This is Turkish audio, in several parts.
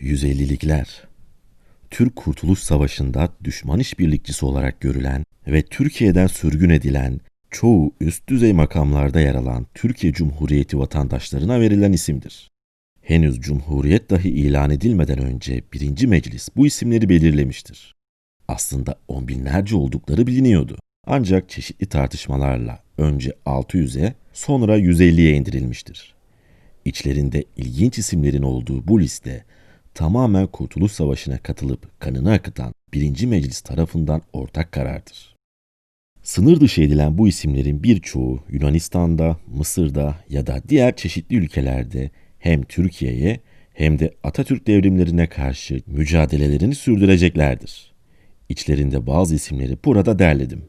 150'likler. Türk Kurtuluş Savaşı'nda düşman işbirlikçisi olarak görülen ve Türkiye'den sürgün edilen, çoğu üst düzey makamlarda yer alan Türkiye Cumhuriyeti vatandaşlarına verilen isimdir. Henüz Cumhuriyet dahi ilan edilmeden önce birinci meclis bu isimleri belirlemiştir. Aslında on binlerce oldukları biliniyordu. Ancak çeşitli tartışmalarla önce 600'e sonra 150'ye indirilmiştir. İçlerinde ilginç isimlerin olduğu bu liste tamamen Kurtuluş Savaşı'na katılıp kanını akıtan birinci meclis tarafından ortak karardır. Sınır dışı edilen bu isimlerin birçoğu Yunanistan'da, Mısır'da ya da diğer çeşitli ülkelerde hem Türkiye'ye hem de Atatürk devrimlerine karşı mücadelelerini sürdüreceklerdir. İçlerinde bazı isimleri burada derledim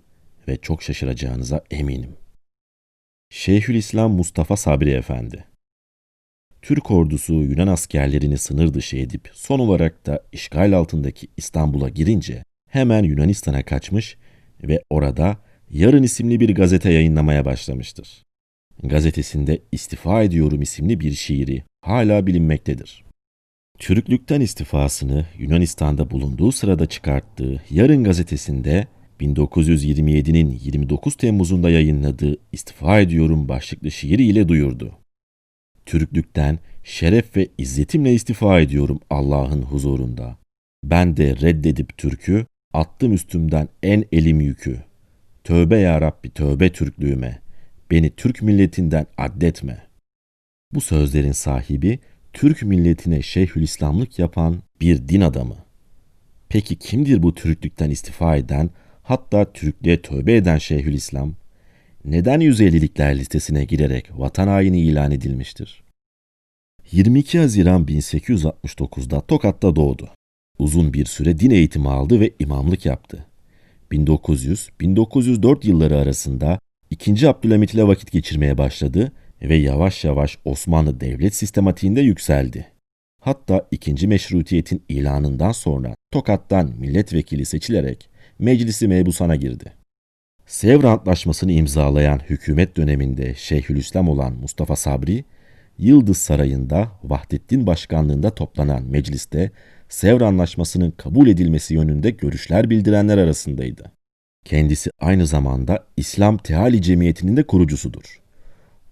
ve çok şaşıracağınıza eminim. Şeyhülislam Mustafa Sabri Efendi Türk ordusu Yunan askerlerini sınır dışı edip son olarak da işgal altındaki İstanbul'a girince hemen Yunanistan'a kaçmış ve orada Yarın isimli bir gazete yayınlamaya başlamıştır. Gazetesinde İstifa Ediyorum isimli bir şiiri hala bilinmektedir. Türklükten istifasını Yunanistan'da bulunduğu sırada çıkarttığı Yarın gazetesinde 1927'nin 29 Temmuz'unda yayınladığı İstifa Ediyorum başlıklı şiiriyle duyurdu. Türklükten şeref ve izzetimle istifa ediyorum Allah'ın huzurunda. Ben de reddedip Türk'ü, attım üstümden en elim yükü. Tövbe ya Rabbi tövbe Türklüğüme. Beni Türk milletinden addetme. Bu sözlerin sahibi Türk milletine Şeyhülislamlık yapan bir din adamı. Peki kimdir bu Türklükten istifa eden, hatta Türklüğe tövbe eden Şeyhülislam? Neden 150'likler listesine girerek vatan haini ilan edilmiştir? 22 Haziran 1869'da Tokat'ta doğdu. Uzun bir süre din eğitimi aldı ve imamlık yaptı. 1900-1904 yılları arasında 2. Abdülhamit ile vakit geçirmeye başladı ve yavaş yavaş Osmanlı devlet sistematiğinde yükseldi. Hatta 2. Meşrutiyet'in ilanından sonra Tokat'tan milletvekili seçilerek meclisi mebusana girdi. Sevr Antlaşması'nı imzalayan hükümet döneminde Şeyhülislam olan Mustafa Sabri, Yıldız Sarayı'nda Vahdettin Başkanlığında toplanan mecliste Sevr Anlaşması'nın kabul edilmesi yönünde görüşler bildirenler arasındaydı. Kendisi aynı zamanda İslam Teali Cemiyeti'nin de kurucusudur.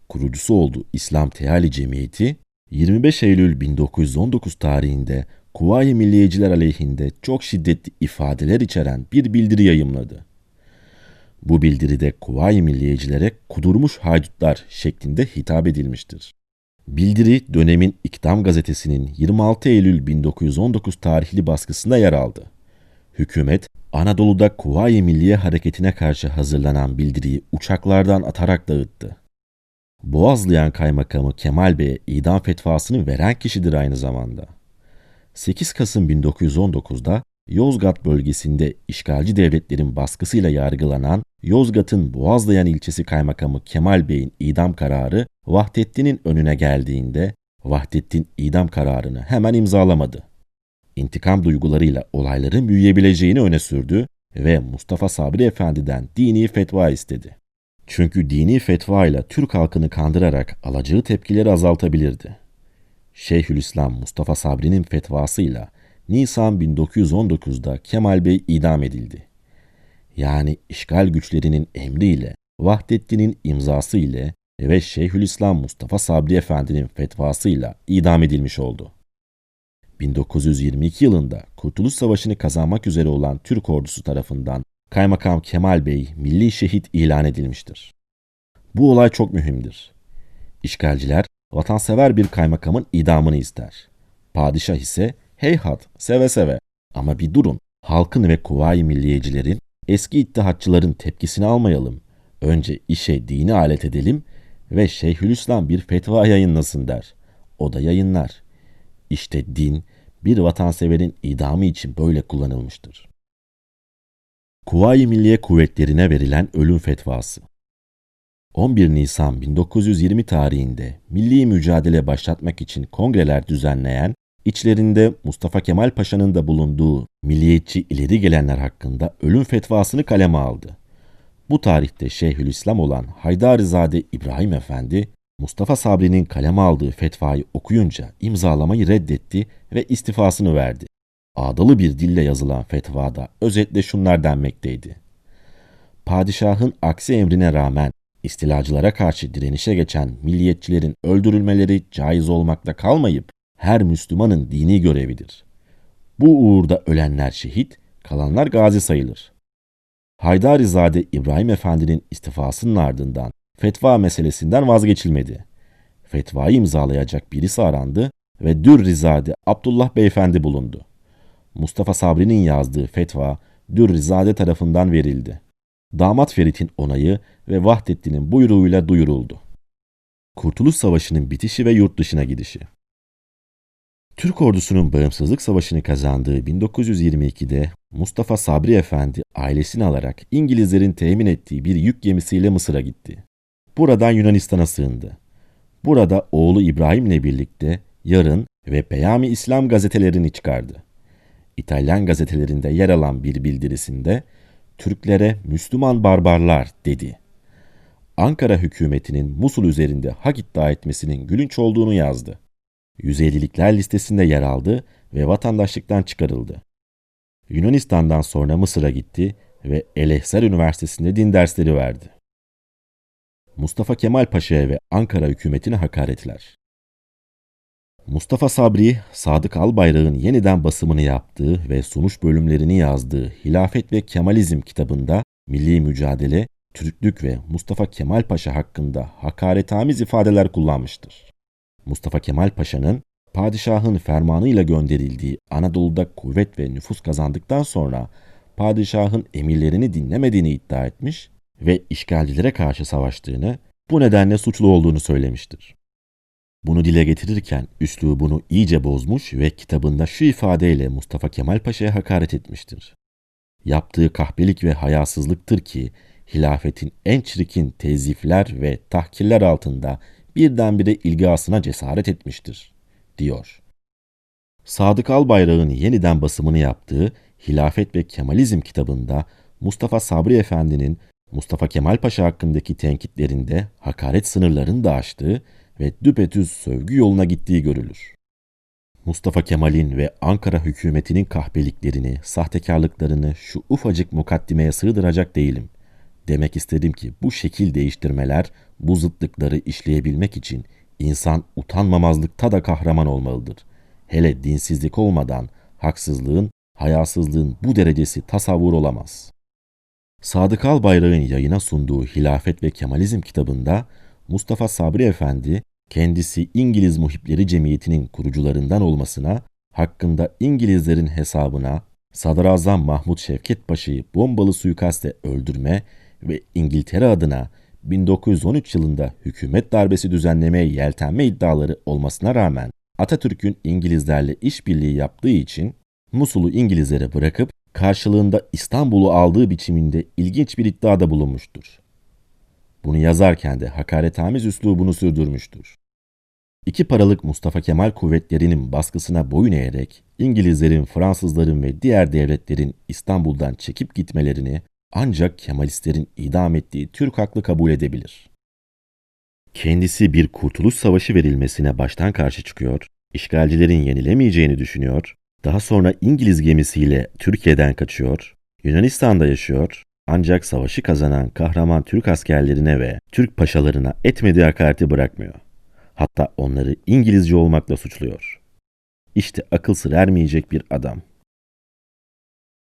Kurucusu olduğu İslam Teali Cemiyeti 25 Eylül 1919 tarihinde Kuvayi Milliyeciler aleyhinde çok şiddetli ifadeler içeren bir bildiri yayımladı. Bu bildiride Kuvayi Milliyecilere kudurmuş haydutlar şeklinde hitap edilmiştir. Bildiri dönemin İktam gazetesinin 26 Eylül 1919 tarihli baskısında yer aldı. Hükümet, Anadolu'da Kuvayi Milliye hareketine karşı hazırlanan bildiriyi uçaklardan atarak dağıttı. Boğazlayan kaymakamı Kemal Bey'e idam fetvasını veren kişidir aynı zamanda. 8 Kasım 1919'da Yozgat bölgesinde işgalci devletlerin baskısıyla yargılanan Yozgat'ın Boğazlayan ilçesi kaymakamı Kemal Bey'in idam kararı Vahdettin'in önüne geldiğinde Vahdettin idam kararını hemen imzalamadı. İntikam duygularıyla olayların büyüyebileceğini öne sürdü ve Mustafa Sabri Efendi'den dini fetva istedi. Çünkü dini fetva ile Türk halkını kandırarak alacağı tepkileri azaltabilirdi. Şeyhülislam Mustafa Sabri'nin fetvasıyla Nisan 1919'da Kemal Bey idam edildi. Yani işgal güçlerinin emriyle, Vahdettin'in imzası ile ve Şeyhülislam Mustafa Sabri Efendi'nin fetvasıyla idam edilmiş oldu. 1922 yılında Kurtuluş Savaşı'nı kazanmak üzere olan Türk ordusu tarafından Kaymakam Kemal Bey milli şehit ilan edilmiştir. Bu olay çok mühimdir. İşgalciler vatansever bir kaymakamın idamını ister. Padişah ise heyhat seve seve ama bir durun halkın ve kuvayi milliyecilerin eski ittihatçıların tepkisini almayalım. Önce işe dini alet edelim ve Şeyhülislam bir fetva yayınlasın der. O da yayınlar. İşte din bir vatanseverin idamı için böyle kullanılmıştır. Kuvayi Milliye Kuvvetlerine verilen ölüm fetvası 11 Nisan 1920 tarihinde milli mücadele başlatmak için kongreler düzenleyen, içlerinde Mustafa Kemal Paşa'nın da bulunduğu milliyetçi ileri gelenler hakkında ölüm fetvasını kaleme aldı. Bu tarihte Şeyhülislam olan Haydarizade İbrahim Efendi, Mustafa Sabri'nin kaleme aldığı fetvayı okuyunca imzalamayı reddetti ve istifasını verdi. Ağdalı bir dille yazılan fetvada özetle şunlar denmekteydi. Padişahın aksi emrine rağmen istilacılara karşı direnişe geçen milliyetçilerin öldürülmeleri caiz olmakta kalmayıp her Müslümanın dini görevidir. Bu uğurda ölenler şehit, kalanlar gazi sayılır. Haydarizade İbrahim Efendi'nin istifasının ardından fetva meselesinden vazgeçilmedi. Fetvayı imzalayacak birisi arandı ve Dürrizade Abdullah Beyefendi bulundu. Mustafa Sabri'nin yazdığı fetva Dürrizade tarafından verildi. Damat Ferit'in onayı ve Vahdettin'in buyruğuyla duyuruldu. Kurtuluş Savaşı'nın bitişi ve yurt dışına gidişi. Türk ordusunun bağımsızlık savaşını kazandığı 1922'de Mustafa Sabri Efendi ailesini alarak İngilizlerin temin ettiği bir yük gemisiyle Mısır'a gitti. Buradan Yunanistan'a sığındı. Burada oğlu İbrahim'le birlikte Yarın ve Peyami İslam gazetelerini çıkardı. İtalyan gazetelerinde yer alan bir bildirisinde Türklere Müslüman barbarlar dedi. Ankara hükümetinin Musul üzerinde hak iddia etmesinin gülünç olduğunu yazdı. 150'likler listesinde yer aldı ve vatandaşlıktan çıkarıldı. Yunanistan'dan sonra Mısır'a gitti ve Elehsar Üniversitesi'nde din dersleri verdi. Mustafa Kemal Paşa'ya ve Ankara hükümetine hakaretler. Mustafa Sabri, Sadık Albayrak'ın yeniden basımını yaptığı ve sonuç bölümlerini yazdığı Hilafet ve Kemalizm kitabında milli mücadele, Türklük ve Mustafa Kemal Paşa hakkında hakaretamiz ifadeler kullanmıştır. Mustafa Kemal Paşa'nın padişahın fermanıyla gönderildiği Anadolu'da kuvvet ve nüfus kazandıktan sonra padişahın emirlerini dinlemediğini iddia etmiş ve işgalcilere karşı savaştığını, bu nedenle suçlu olduğunu söylemiştir. Bunu dile getirirken üslubunu iyice bozmuş ve kitabında şu ifadeyle Mustafa Kemal Paşa'ya hakaret etmiştir. Yaptığı kahpelik ve hayasızlıktır ki hilafetin en çirkin tezifler ve tahkirler altında birdenbire ilgasına cesaret etmiştir, diyor. Sadık Albayrak'ın yeniden basımını yaptığı Hilafet ve Kemalizm kitabında Mustafa Sabri Efendi'nin Mustafa Kemal Paşa hakkındaki tenkitlerinde hakaret sınırlarını da aştığı ve düpedüz sövgü yoluna gittiği görülür. Mustafa Kemal'in ve Ankara hükümetinin kahpeliklerini, sahtekarlıklarını şu ufacık mukaddimeye sığdıracak değilim. Demek istedim ki bu şekil değiştirmeler, bu zıtlıkları işleyebilmek için insan utanmamazlıkta da kahraman olmalıdır. Hele dinsizlik olmadan haksızlığın, hayasızlığın bu derecesi tasavvur olamaz. Sadık Albayrak'ın yayına sunduğu Hilafet ve Kemalizm kitabında Mustafa Sabri Efendi kendisi İngiliz Muhipleri Cemiyeti'nin kurucularından olmasına, hakkında İngilizlerin hesabına Sadrazam Mahmut Şevket Paşa'yı bombalı suikaste öldürme ve İngiltere adına 1913 yılında hükümet darbesi düzenlemeye yeltenme iddiaları olmasına rağmen Atatürk'ün İngilizlerle işbirliği yaptığı için Musul'u İngilizlere bırakıp karşılığında İstanbul'u aldığı biçiminde ilginç bir iddiada bulunmuştur. Bunu yazarken de hakaretamiz üslubunu sürdürmüştür. İki paralık Mustafa Kemal kuvvetlerinin baskısına boyun eğerek İngilizlerin, Fransızların ve diğer devletlerin İstanbul'dan çekip gitmelerini ancak Kemalistlerin idam ettiği Türk haklı kabul edebilir. Kendisi bir kurtuluş savaşı verilmesine baştan karşı çıkıyor, işgalcilerin yenilemeyeceğini düşünüyor, daha sonra İngiliz gemisiyle Türkiye'den kaçıyor, Yunanistan'da yaşıyor, ancak savaşı kazanan kahraman Türk askerlerine ve Türk paşalarına etmediği hakareti bırakmıyor. Hatta onları İngilizce olmakla suçluyor. İşte akıl sır ermeyecek bir adam.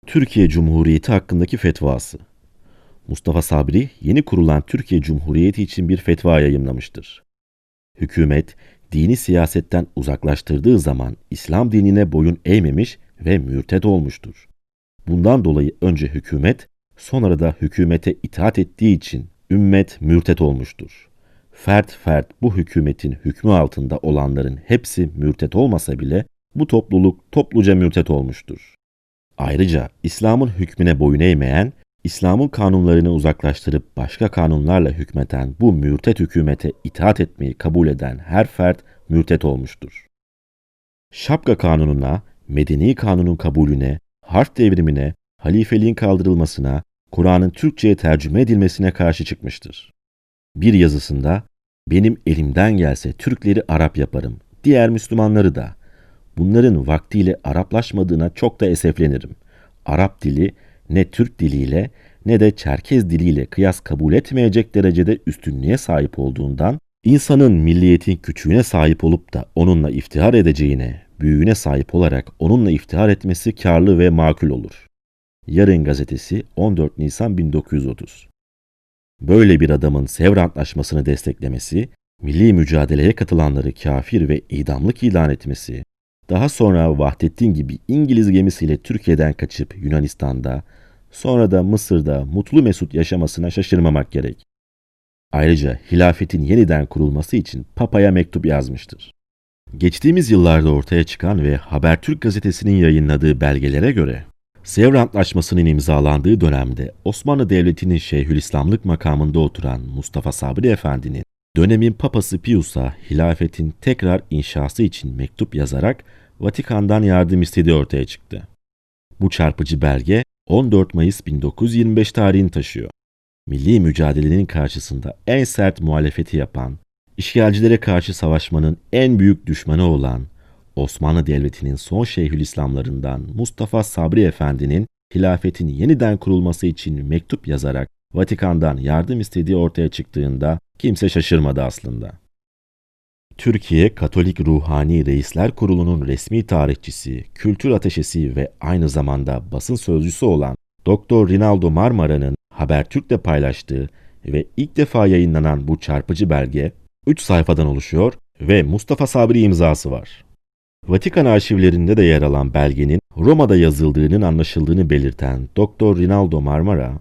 Türkiye Cumhuriyeti hakkındaki fetvası Mustafa Sabri yeni kurulan Türkiye Cumhuriyeti için bir fetva yayımlamıştır. Hükümet dini siyasetten uzaklaştırdığı zaman İslam dinine boyun eğmemiş ve mürted olmuştur. Bundan dolayı önce hükümet sonra da hükümete itaat ettiği için ümmet mürtet olmuştur. Fert fert bu hükümetin hükmü altında olanların hepsi mürtet olmasa bile bu topluluk topluca mürtet olmuştur. Ayrıca İslam'ın hükmüne boyun eğmeyen, İslam'ın kanunlarını uzaklaştırıp başka kanunlarla hükmeten bu mürtet hükümete itaat etmeyi kabul eden her fert mürtet olmuştur. Şapka kanununa, medeni kanunun kabulüne, harf devrimine, halifeliğin kaldırılmasına, Kur'an'ın Türkçe'ye tercüme edilmesine karşı çıkmıştır. Bir yazısında Benim elimden gelse Türkleri Arap yaparım. Diğer Müslümanları da. Bunların vaktiyle Araplaşmadığına çok da eseflenirim. Arap dili ne Türk diliyle ne de Çerkez diliyle kıyas kabul etmeyecek derecede üstünlüğe sahip olduğundan insanın milliyetin küçüğüne sahip olup da onunla iftihar edeceğine, büyüğüne sahip olarak onunla iftihar etmesi karlı ve makul olur. Yarın gazetesi 14 Nisan 1930 Böyle bir adamın Sevr Antlaşması'nı desteklemesi, milli mücadeleye katılanları kafir ve idamlık ilan etmesi, daha sonra Vahdettin gibi İngiliz gemisiyle Türkiye'den kaçıp Yunanistan'da, sonra da Mısır'da mutlu mesut yaşamasına şaşırmamak gerek. Ayrıca hilafetin yeniden kurulması için Papa'ya mektup yazmıştır. Geçtiğimiz yıllarda ortaya çıkan ve Habertürk gazetesinin yayınladığı belgelere göre Sevr Antlaşması'nın imzalandığı dönemde Osmanlı Devleti'nin Şeyhülislamlık makamında oturan Mustafa Sabri Efendi'nin dönemin Papası Pius'a hilafetin tekrar inşası için mektup yazarak Vatikan'dan yardım istediği ortaya çıktı. Bu çarpıcı belge 14 Mayıs 1925 tarihini taşıyor. Milli mücadelenin karşısında en sert muhalefeti yapan, işgalcilere karşı savaşmanın en büyük düşmanı olan Osmanlı Devleti'nin son Şeyhülislamlarından Mustafa Sabri Efendi'nin hilafetin yeniden kurulması için mektup yazarak Vatikan'dan yardım istediği ortaya çıktığında kimse şaşırmadı aslında. Türkiye Katolik Ruhani Reisler Kurulu'nun resmi tarihçisi, kültür ateşesi ve aynı zamanda basın sözcüsü olan Doktor Rinaldo Marmara'nın Habertürk'te paylaştığı ve ilk defa yayınlanan bu çarpıcı belge 3 sayfadan oluşuyor ve Mustafa Sabri imzası var. Vatikan arşivlerinde de yer alan belgenin Roma'da yazıldığının anlaşıldığını belirten Doktor Rinaldo Marmara,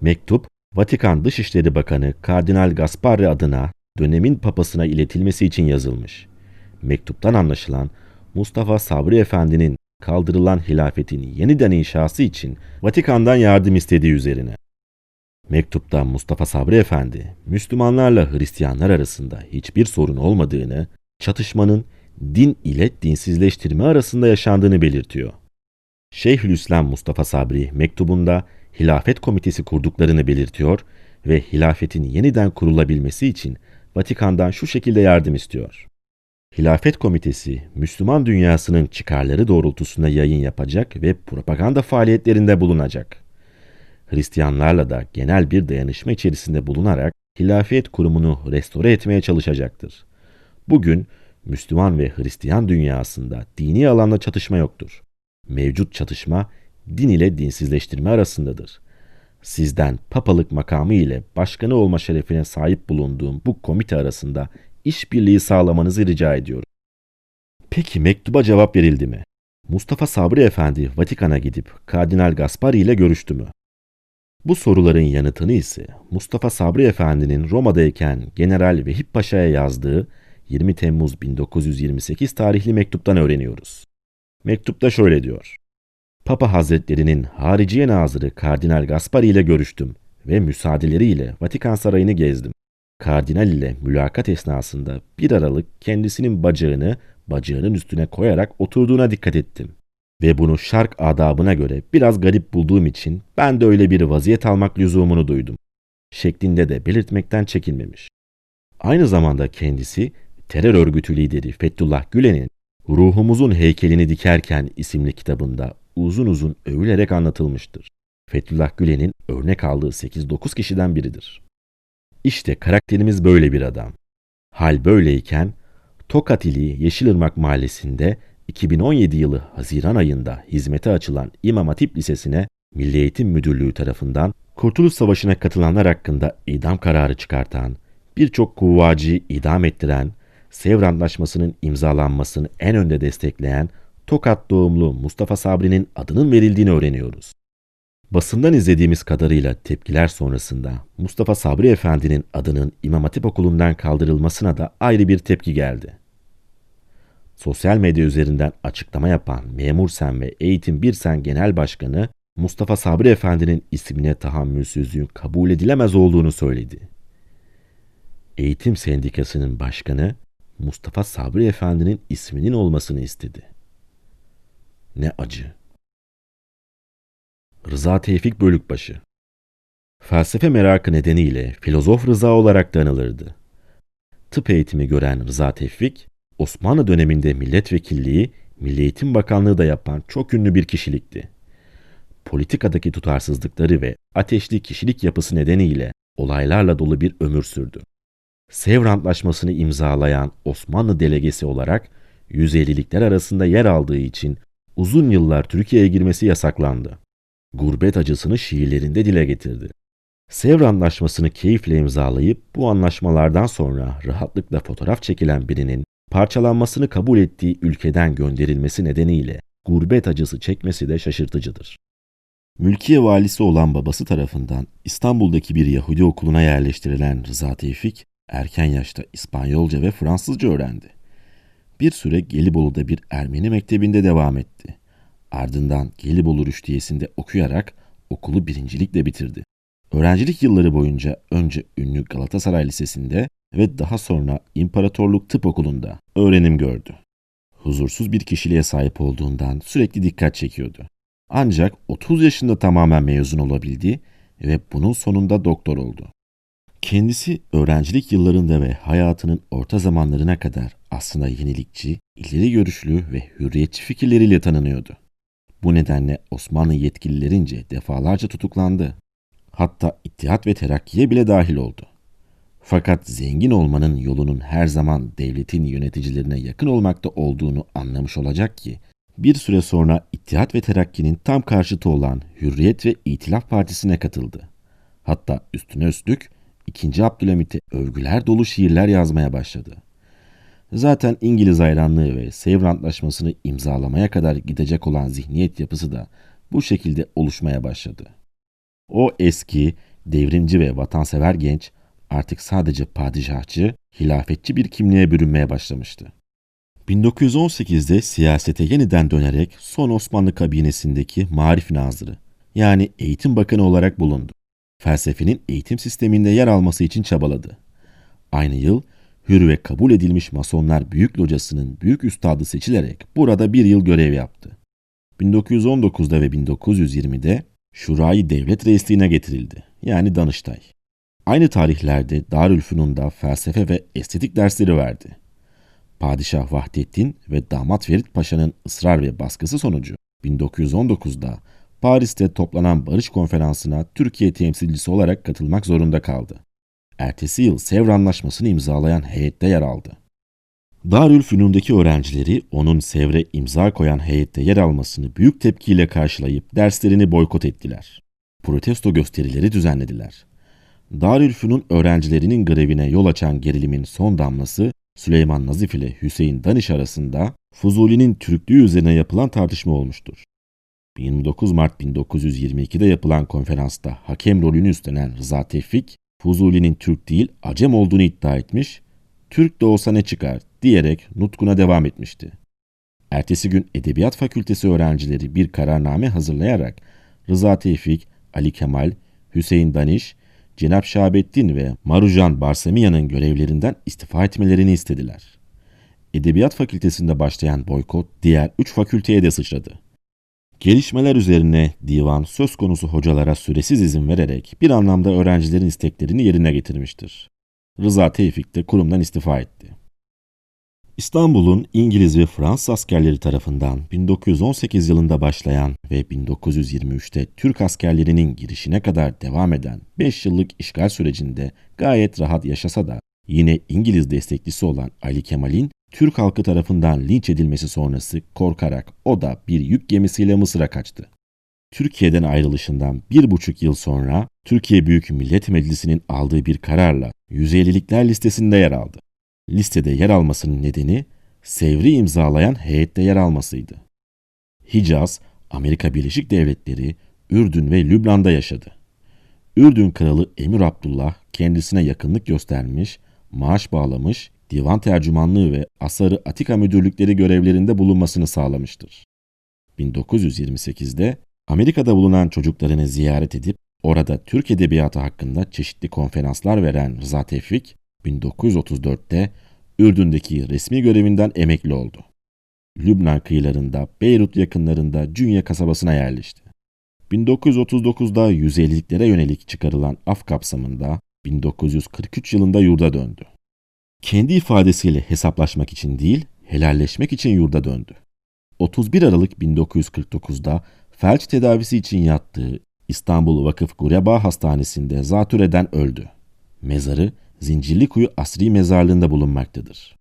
mektup Vatikan Dışişleri Bakanı Kardinal Gasparri adına dönemin papasına iletilmesi için yazılmış. Mektuptan anlaşılan Mustafa Sabri Efendi'nin kaldırılan hilafetin yeniden inşası için Vatikan'dan yardım istediği üzerine. Mektupta Mustafa Sabri Efendi, Müslümanlarla Hristiyanlar arasında hiçbir sorun olmadığını, çatışmanın din ile dinsizleştirme arasında yaşandığını belirtiyor. Şeyhülislam Mustafa Sabri mektubunda hilafet komitesi kurduklarını belirtiyor ve hilafetin yeniden kurulabilmesi için Vatikan'dan şu şekilde yardım istiyor. Hilafet Komitesi, Müslüman dünyasının çıkarları doğrultusunda yayın yapacak ve propaganda faaliyetlerinde bulunacak. Hristiyanlarla da genel bir dayanışma içerisinde bulunarak hilafet kurumunu restore etmeye çalışacaktır. Bugün Müslüman ve Hristiyan dünyasında dini alanda çatışma yoktur. Mevcut çatışma din ile dinsizleştirme arasındadır. Sizden papalık makamı ile başkanı olma şerefine sahip bulunduğum bu komite arasında işbirliği sağlamanızı rica ediyorum. Peki mektuba cevap verildi mi? Mustafa Sabri Efendi Vatikan'a gidip Kardinal Gaspari ile görüştü mü? Bu soruların yanıtını ise Mustafa Sabri Efendi'nin Roma'dayken General Vehip Paşa'ya yazdığı 20 Temmuz 1928 tarihli mektuptan öğreniyoruz. Mektupta şöyle diyor. Papa Hazretlerinin Hariciye Nazırı Kardinal Gaspari ile görüştüm ve müsaadeleriyle Vatikan Sarayı'nı gezdim. Kardinal ile mülakat esnasında bir aralık kendisinin bacağını bacağının üstüne koyarak oturduğuna dikkat ettim. Ve bunu şark adabına göre biraz garip bulduğum için ben de öyle bir vaziyet almak lüzumunu duydum. Şeklinde de belirtmekten çekinmemiş. Aynı zamanda kendisi terör örgütü lideri Fethullah Gülen'in Ruhumuzun Heykelini Dikerken isimli kitabında uzun uzun övülerek anlatılmıştır. Fethullah Gülen'in örnek aldığı 8-9 kişiden biridir. İşte karakterimiz böyle bir adam. Hal böyleyken Tokat ili Yeşilırmak Mahallesi'nde 2017 yılı Haziran ayında hizmete açılan İmam Hatip Lisesi'ne Milli Eğitim Müdürlüğü tarafından Kurtuluş Savaşı'na katılanlar hakkında idam kararı çıkartan, birçok kuvvacıyı idam ettiren, Sevr Antlaşması'nın imzalanmasını en önde destekleyen Tokat doğumlu Mustafa Sabri'nin adının verildiğini öğreniyoruz. Basından izlediğimiz kadarıyla tepkiler sonrasında Mustafa Sabri Efendi'nin adının İmam Hatip Okulu'ndan kaldırılmasına da ayrı bir tepki geldi. Sosyal medya üzerinden açıklama yapan Memur Sen ve Eğitim Bir Sen Genel Başkanı Mustafa Sabri Efendi'nin ismine tahammülsüzlüğün kabul edilemez olduğunu söyledi. Eğitim Sendikası'nın başkanı Mustafa Sabri Efendi'nin isminin olmasını istedi. Ne acı. Rıza Tevfik Bölükbaşı Felsefe merakı nedeniyle filozof Rıza olarak da anılırdı. tıp eğitimi gören Rıza Tevfik, Osmanlı döneminde milletvekilliği, Milli Eğitim Bakanlığı da yapan çok ünlü bir kişilikti. Politikadaki tutarsızlıkları ve ateşli kişilik yapısı nedeniyle olaylarla dolu bir ömür sürdü. Sevr Antlaşması'nı imzalayan Osmanlı delegesi olarak 150'likler arasında yer aldığı için uzun yıllar Türkiye'ye girmesi yasaklandı. Gurbet acısını şiirlerinde dile getirdi. Sevr Antlaşması'nı keyifle imzalayıp bu anlaşmalardan sonra rahatlıkla fotoğraf çekilen birinin parçalanmasını kabul ettiği ülkeden gönderilmesi nedeniyle gurbet acısı çekmesi de şaşırtıcıdır. Mülkiye valisi olan babası tarafından İstanbul'daki bir Yahudi okuluna yerleştirilen Rıza Tevfik, erken yaşta İspanyolca ve Fransızca öğrendi. Bir süre Gelibolu'da bir Ermeni mektebinde devam etti. Ardından Gelibolu Rüştiyesi'nde okuyarak okulu birincilikle bitirdi. Öğrencilik yılları boyunca önce ünlü Galatasaray Lisesi'nde ve daha sonra İmparatorluk Tıp Okulu'nda öğrenim gördü. Huzursuz bir kişiliğe sahip olduğundan sürekli dikkat çekiyordu. Ancak 30 yaşında tamamen mezun olabildi ve bunun sonunda doktor oldu. Kendisi öğrencilik yıllarında ve hayatının orta zamanlarına kadar aslında yenilikçi, ileri görüşlü ve hürriyetçi fikirleriyle tanınıyordu. Bu nedenle Osmanlı yetkililerince defalarca tutuklandı. Hatta İttihat ve Terakki'ye bile dahil oldu. Fakat zengin olmanın yolunun her zaman devletin yöneticilerine yakın olmakta olduğunu anlamış olacak ki, bir süre sonra İttihat ve Terakki'nin tam karşıtı olan Hürriyet ve İtilaf Partisi'ne katıldı. Hatta üstüne üstlük 2. Abdülhamit'e övgüler dolu şiirler yazmaya başladı. Zaten İngiliz hayranlığı ve Sevr Antlaşması'nı imzalamaya kadar gidecek olan zihniyet yapısı da bu şekilde oluşmaya başladı. O eski, devrimci ve vatansever genç artık sadece padişahçı, hilafetçi bir kimliğe bürünmeye başlamıştı. 1918'de siyasete yeniden dönerek son Osmanlı kabinesindeki Marif Nazırı yani Eğitim Bakanı olarak bulundu. Felsefenin eğitim sisteminde yer alması için çabaladı. Aynı yıl hür ve kabul edilmiş Masonlar Büyük Locası'nın büyük üstadı seçilerek burada bir yıl görev yaptı. 1919'da ve 1920'de Şurayı Devlet Reisliğine getirildi. Yani Danıştay. Aynı tarihlerde Darülfünun'da felsefe ve estetik dersleri verdi. Padişah Vahdettin ve damat Ferit Paşa'nın ısrar ve baskısı sonucu 1919'da Paris'te toplanan barış konferansına Türkiye temsilcisi olarak katılmak zorunda kaldı. Ertesi yıl Sevr Anlaşması'nı imzalayan heyette yer aldı. Darülfünun'daki öğrencileri onun Sevr'e imza koyan heyette yer almasını büyük tepkiyle karşılayıp derslerini boykot ettiler. Protesto gösterileri düzenlediler. Darülfünun öğrencilerinin grevine yol açan gerilimin son damlası Süleyman Nazif ile Hüseyin Daniş arasında Fuzuli'nin Türklüğü üzerine yapılan tartışma olmuştur. 29 Mart 1922'de yapılan konferansta hakem rolünü üstlenen Rıza Tevfik, Fuzuli'nin Türk değil Acem olduğunu iddia etmiş, Türk de olsa ne çıkar diyerek nutkuna devam etmişti. Ertesi gün Edebiyat Fakültesi öğrencileri bir kararname hazırlayarak Rıza Tevfik, Ali Kemal, Hüseyin Daniş, Cenap Şahabettin ve Marujan Barsamiya'nın görevlerinden istifa etmelerini istediler. Edebiyat Fakültesinde başlayan boykot diğer üç fakülteye de sıçradı. Gelişmeler üzerine divan söz konusu hocalara süresiz izin vererek bir anlamda öğrencilerin isteklerini yerine getirmiştir. Rıza Tevfik de kurumdan istifa etti. İstanbul'un İngiliz ve Fransız askerleri tarafından 1918 yılında başlayan ve 1923'te Türk askerlerinin girişine kadar devam eden 5 yıllık işgal sürecinde gayet rahat yaşasa da yine İngiliz desteklisi olan Ali Kemal'in Türk halkı tarafından linç edilmesi sonrası korkarak o da bir yük gemisiyle Mısır'a kaçtı. Türkiye'den ayrılışından bir buçuk yıl sonra Türkiye Büyük Millet Meclisi'nin aldığı bir kararla 150'likler listesinde yer aldı. Listede yer almasının nedeni Sevr'i imzalayan heyette yer almasıydı. Hicaz, Amerika Birleşik Devletleri, Ürdün ve Lübnan'da yaşadı. Ürdün Kralı Emir Abdullah kendisine yakınlık göstermiş, maaş bağlamış, divan tercümanlığı ve Asarı Atika müdürlükleri görevlerinde bulunmasını sağlamıştır. 1928'de Amerika'da bulunan çocuklarını ziyaret edip orada Türk Edebiyatı hakkında çeşitli konferanslar veren Rıza Tevfik, 1934'te Ürdün'deki resmi görevinden emekli oldu. Lübnan kıyılarında Beyrut yakınlarında Cünye kasabasına yerleşti. 1939'da 150'liklere yönelik çıkarılan af kapsamında 1943 yılında yurda döndü. Kendi ifadesiyle hesaplaşmak için değil, helalleşmek için yurda döndü. 31 Aralık 1949'da felç tedavisi için yattığı İstanbul Vakıf Gureba Hastanesi'nde zatürreden öldü. Mezarı Zincirlikuyu Asri Mezarlığı'nda bulunmaktadır.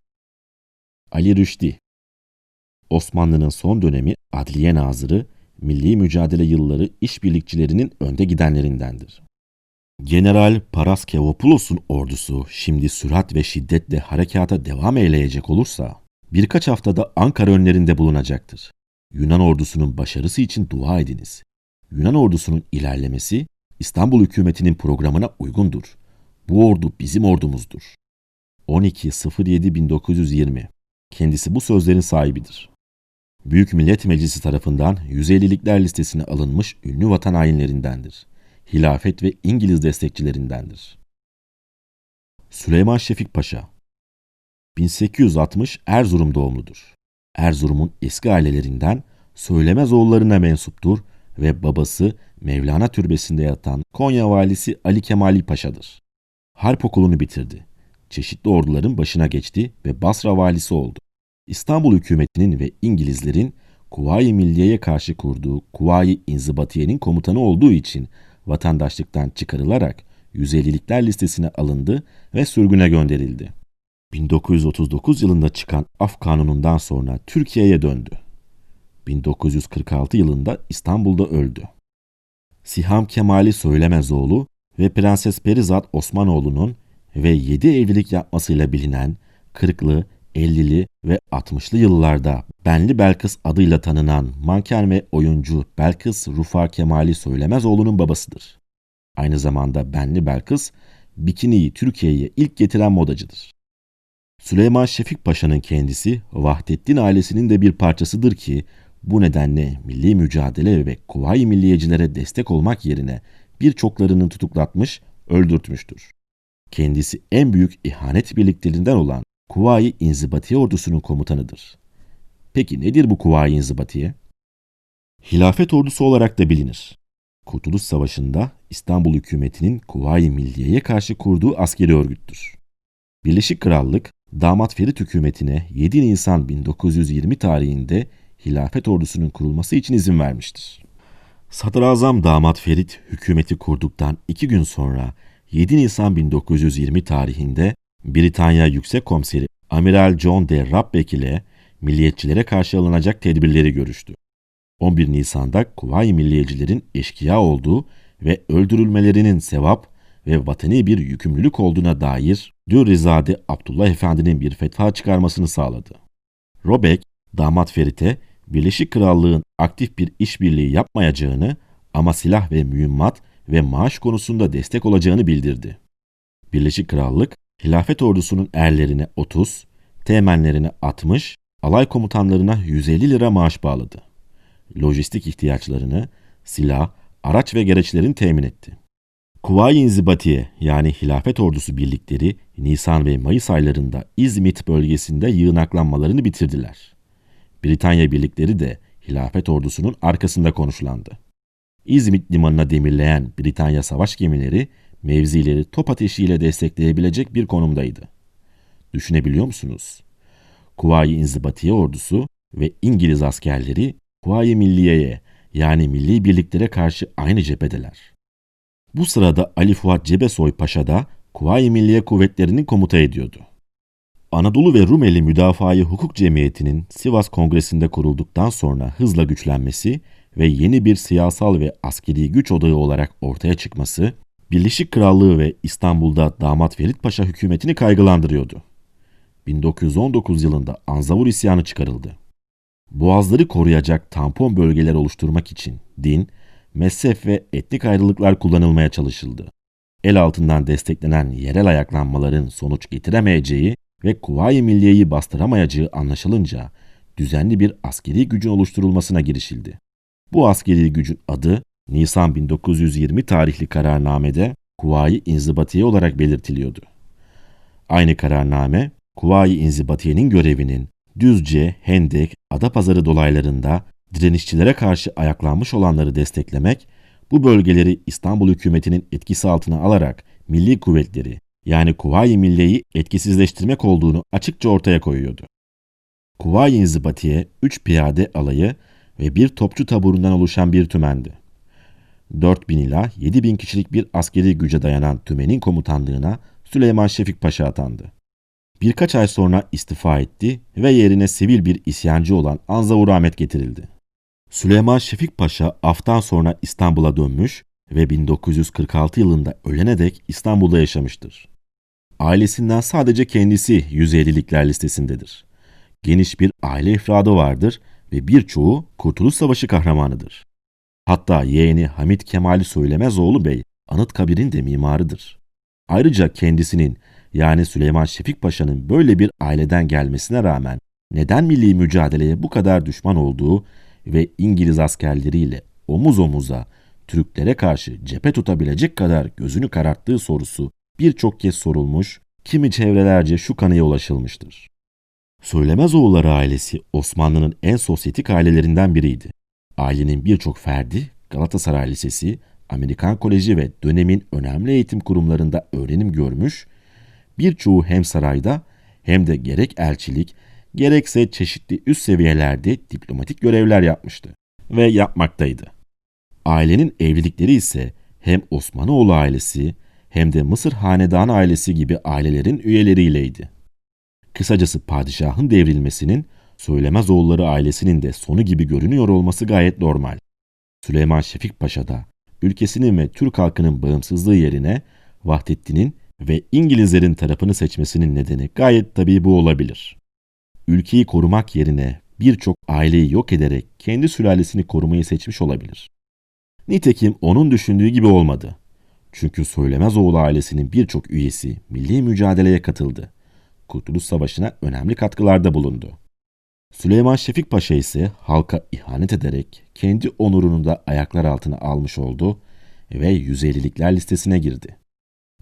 Ali Rüşdi Osmanlı'nın son dönemi Adliye Nazırı, milli mücadele yılları işbirlikçilerinin önde gidenlerindendir. General Paraskevopulos'un ordusu şimdi sürat ve şiddetle harekata devam eyleyecek olursa birkaç haftada Ankara önlerinde bulunacaktır. Yunan ordusunun başarısı için dua ediniz. Yunan ordusunun ilerlemesi İstanbul hükümetinin programına uygundur. Bu ordu bizim ordumuzdur. 12.07.1920 Kendisi bu sözlerin sahibidir. Büyük Millet Meclisi tarafından 150'likler listesine alınmış ünlü vatan hainlerindendir. Hilafet ve İngiliz destekçilerindendir. Süleyman Şefik Paşa 1860 Erzurum doğumludur. Erzurum'un eski ailelerinden Söylemez oğullarına mensuptur ve babası Mevlana Türbesi'nde yatan Konya valisi Ali Kemali Paşa'dır. Harp okulunu bitirdi. Çeşitli orduların başına geçti ve Basra valisi oldu. İstanbul hükümetinin ve İngilizlerin Kuvayi Milliye'ye karşı kurduğu Kuvayi İnzibatiye'nin komutanı olduğu için vatandaşlıktan çıkarılarak 150'likler listesine alındı ve sürgüne gönderildi. 1939 yılında çıkan Af Kanunu'ndan sonra Türkiye'ye döndü. 1946 yılında İstanbul'da öldü. Siham Kemali Söylemezoğlu ve Prenses Perizat Osmanoğlu'nun ve 7 evlilik yapmasıyla bilinen 40'lı, 50'li ve 60'lı yıllarda Benli Belkıs adıyla tanınan manken ve oyuncu Belkıs Rufa Kemali Söylemezoğlu'nun babasıdır. Aynı zamanda Benli Belkıs, bikiniyi Türkiye'ye ilk getiren modacıdır. Süleyman Şefik Paşa'nın kendisi Vahdettin ailesinin de bir parçasıdır ki bu nedenle milli mücadele ve kuvayi milliyecilere destek olmak yerine birçoklarını tutuklatmış, öldürtmüştür. Kendisi en büyük ihanet birliklerinden olan Kuvayi İnzibatiye ordusunun komutanıdır. Peki nedir bu Kuvayi İnzibatiye? Hilafet ordusu olarak da bilinir. Kurtuluş Savaşı'nda İstanbul hükümetinin Kuvayi Milliye'ye karşı kurduğu askeri örgüttür. Birleşik Krallık, Damat Ferit hükümetine 7 Nisan 1920 tarihinde hilafet ordusunun kurulması için izin vermiştir. Sadrazam Damat Ferit hükümeti kurduktan iki gün sonra 7 Nisan 1920 tarihinde Britanya Yüksek Komiseri Amiral John D. Rabbeck ile milliyetçilere karşı alınacak tedbirleri görüştü. 11 Nisan'da Kuvayi Milliyecilerin eşkıya olduğu ve öldürülmelerinin sevap ve vatani bir yükümlülük olduğuna dair Dürrizade Abdullah Efendi'nin bir fetva çıkarmasını sağladı. Robek, damat Ferit'e Birleşik Krallığın aktif bir işbirliği yapmayacağını ama silah ve mühimmat ve maaş konusunda destek olacağını bildirdi. Birleşik Krallık, hilafet ordusunun erlerine 30, teğmenlerine 60, alay komutanlarına 150 lira maaş bağladı. Lojistik ihtiyaçlarını, silah, araç ve gereçlerin temin etti. Kuvayi İnzibatiye yani hilafet ordusu birlikleri Nisan ve Mayıs aylarında İzmit bölgesinde yığınaklanmalarını bitirdiler. Britanya birlikleri de hilafet ordusunun arkasında konuşlandı. İzmit limanına demirleyen Britanya savaş gemileri mevzileri top ateşiyle destekleyebilecek bir konumdaydı. Düşünebiliyor musunuz? Kuvayi İnzibatiye ordusu ve İngiliz askerleri Kuvayi Milliye'ye yani milli birliklere karşı aynı cephedeler. Bu sırada Ali Fuat Cebesoy Paşa da Kuvayi Milliye Kuvvetleri'nin komuta ediyordu. Anadolu ve Rumeli Müdafaa-i Hukuk Cemiyeti'nin Sivas Kongresi'nde kurulduktan sonra hızla güçlenmesi ve yeni bir siyasal ve askeri güç odağı olarak ortaya çıkması, Birleşik Krallığı ve İstanbul'da Damat Ferit Paşa hükümetini kaygılandırıyordu. 1919 yılında Anzavur isyanı çıkarıldı. Boğazları koruyacak tampon bölgeler oluşturmak için din, mezhep ve etnik ayrılıklar kullanılmaya çalışıldı. El altından desteklenen yerel ayaklanmaların sonuç getiremeyeceği ve Kuvayi Milliye'yi bastıramayacağı anlaşılınca düzenli bir askeri gücün oluşturulmasına girişildi. Bu askeri gücün adı Nisan 1920 tarihli kararnamede Kuvayi İnzibatiye olarak belirtiliyordu. Aynı kararname, Kuvayi İnzibatiye'nin görevinin Düzce, Hendek, Adapazarı dolaylarında direnişçilere karşı ayaklanmış olanları desteklemek, bu bölgeleri İstanbul hükümetinin etkisi altına alarak milli kuvvetleri yani Kuvayi Milliye'yi etkisizleştirmek olduğunu açıkça ortaya koyuyordu. Kuvayi İnzibatiye 3 piyade alayı ve bir topçu taburundan oluşan bir tümendi. 4000 ila 7000 kişilik bir askeri güce dayanan tümenin komutanlığına Süleyman Şefik Paşa atandı. Birkaç ay sonra istifa etti ve yerine sivil bir isyancı olan Anzavur Ahmet getirildi. Süleyman Şefik Paşa aftan sonra İstanbul'a dönmüş ve 1946 yılında ölene dek İstanbul'da yaşamıştır. Ailesinden sadece kendisi 150'likler listesindedir. Geniş bir aile ifradı vardır ve birçoğu Kurtuluş Savaşı kahramanıdır. Hatta yeğeni Hamit Kemali Söylemezoğlu Bey Anıtkabir'in de mimarıdır. Ayrıca kendisinin yani Süleyman Şefik Paşa'nın böyle bir aileden gelmesine rağmen neden milli mücadeleye bu kadar düşman olduğu ve İngiliz askerleriyle omuz omuza Türklere karşı cephe tutabilecek kadar gözünü kararttığı sorusu birçok kez sorulmuş, kimi çevrelerce şu kanıya ulaşılmıştır. Söylemezoğulları ailesi Osmanlı'nın en sosyetik ailelerinden biriydi. Ailenin birçok ferdi Galatasaray Lisesi, Amerikan Koleji ve dönemin önemli eğitim kurumlarında öğrenim görmüş, birçoğu hem sarayda hem de gerek elçilik, gerekse çeşitli üst seviyelerde diplomatik görevler yapmıştı ve yapmaktaydı. Ailenin evlilikleri ise hem Osmanoğlu ailesi hem de Mısır Hanedan ailesi gibi ailelerin üyeleriyleydi. Kısacası padişahın devrilmesinin Söylemez oğulları ailesinin de sonu gibi görünüyor olması gayet normal. Süleyman Şefik Paşa da ülkesinin ve Türk halkının bağımsızlığı yerine Vahdettin'in ve İngilizlerin tarafını seçmesinin nedeni gayet tabii bu olabilir. Ülkeyi korumak yerine birçok aileyi yok ederek kendi sülalesini korumayı seçmiş olabilir. Nitekim onun düşündüğü gibi olmadı. Çünkü Söylemezoğlu ailesinin birçok üyesi milli mücadeleye katıldı. Kurtuluş Savaşı'na önemli katkılarda bulundu. Süleyman Şefik Paşa ise halka ihanet ederek kendi onurunu da ayaklar altına almış oldu ve 150'likler listesine girdi.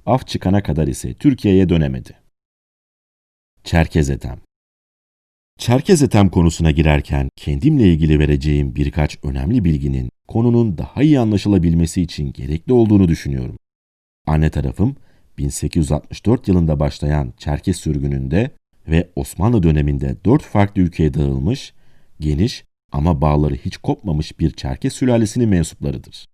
Af çıkana kadar ise Türkiye'ye dönemedi. Çerkez Ethem Çerkez Ethem konusuna girerken kendimle ilgili vereceğim birkaç önemli bilginin konunun daha iyi anlaşılabilmesi için gerekli olduğunu düşünüyorum. Anne tarafım 1864 yılında başlayan Çerkez sürgününde ve Osmanlı döneminde dört farklı ülkeye dağılmış, geniş ama bağları hiç kopmamış bir Çerkez sülalesinin mensuplarıdır.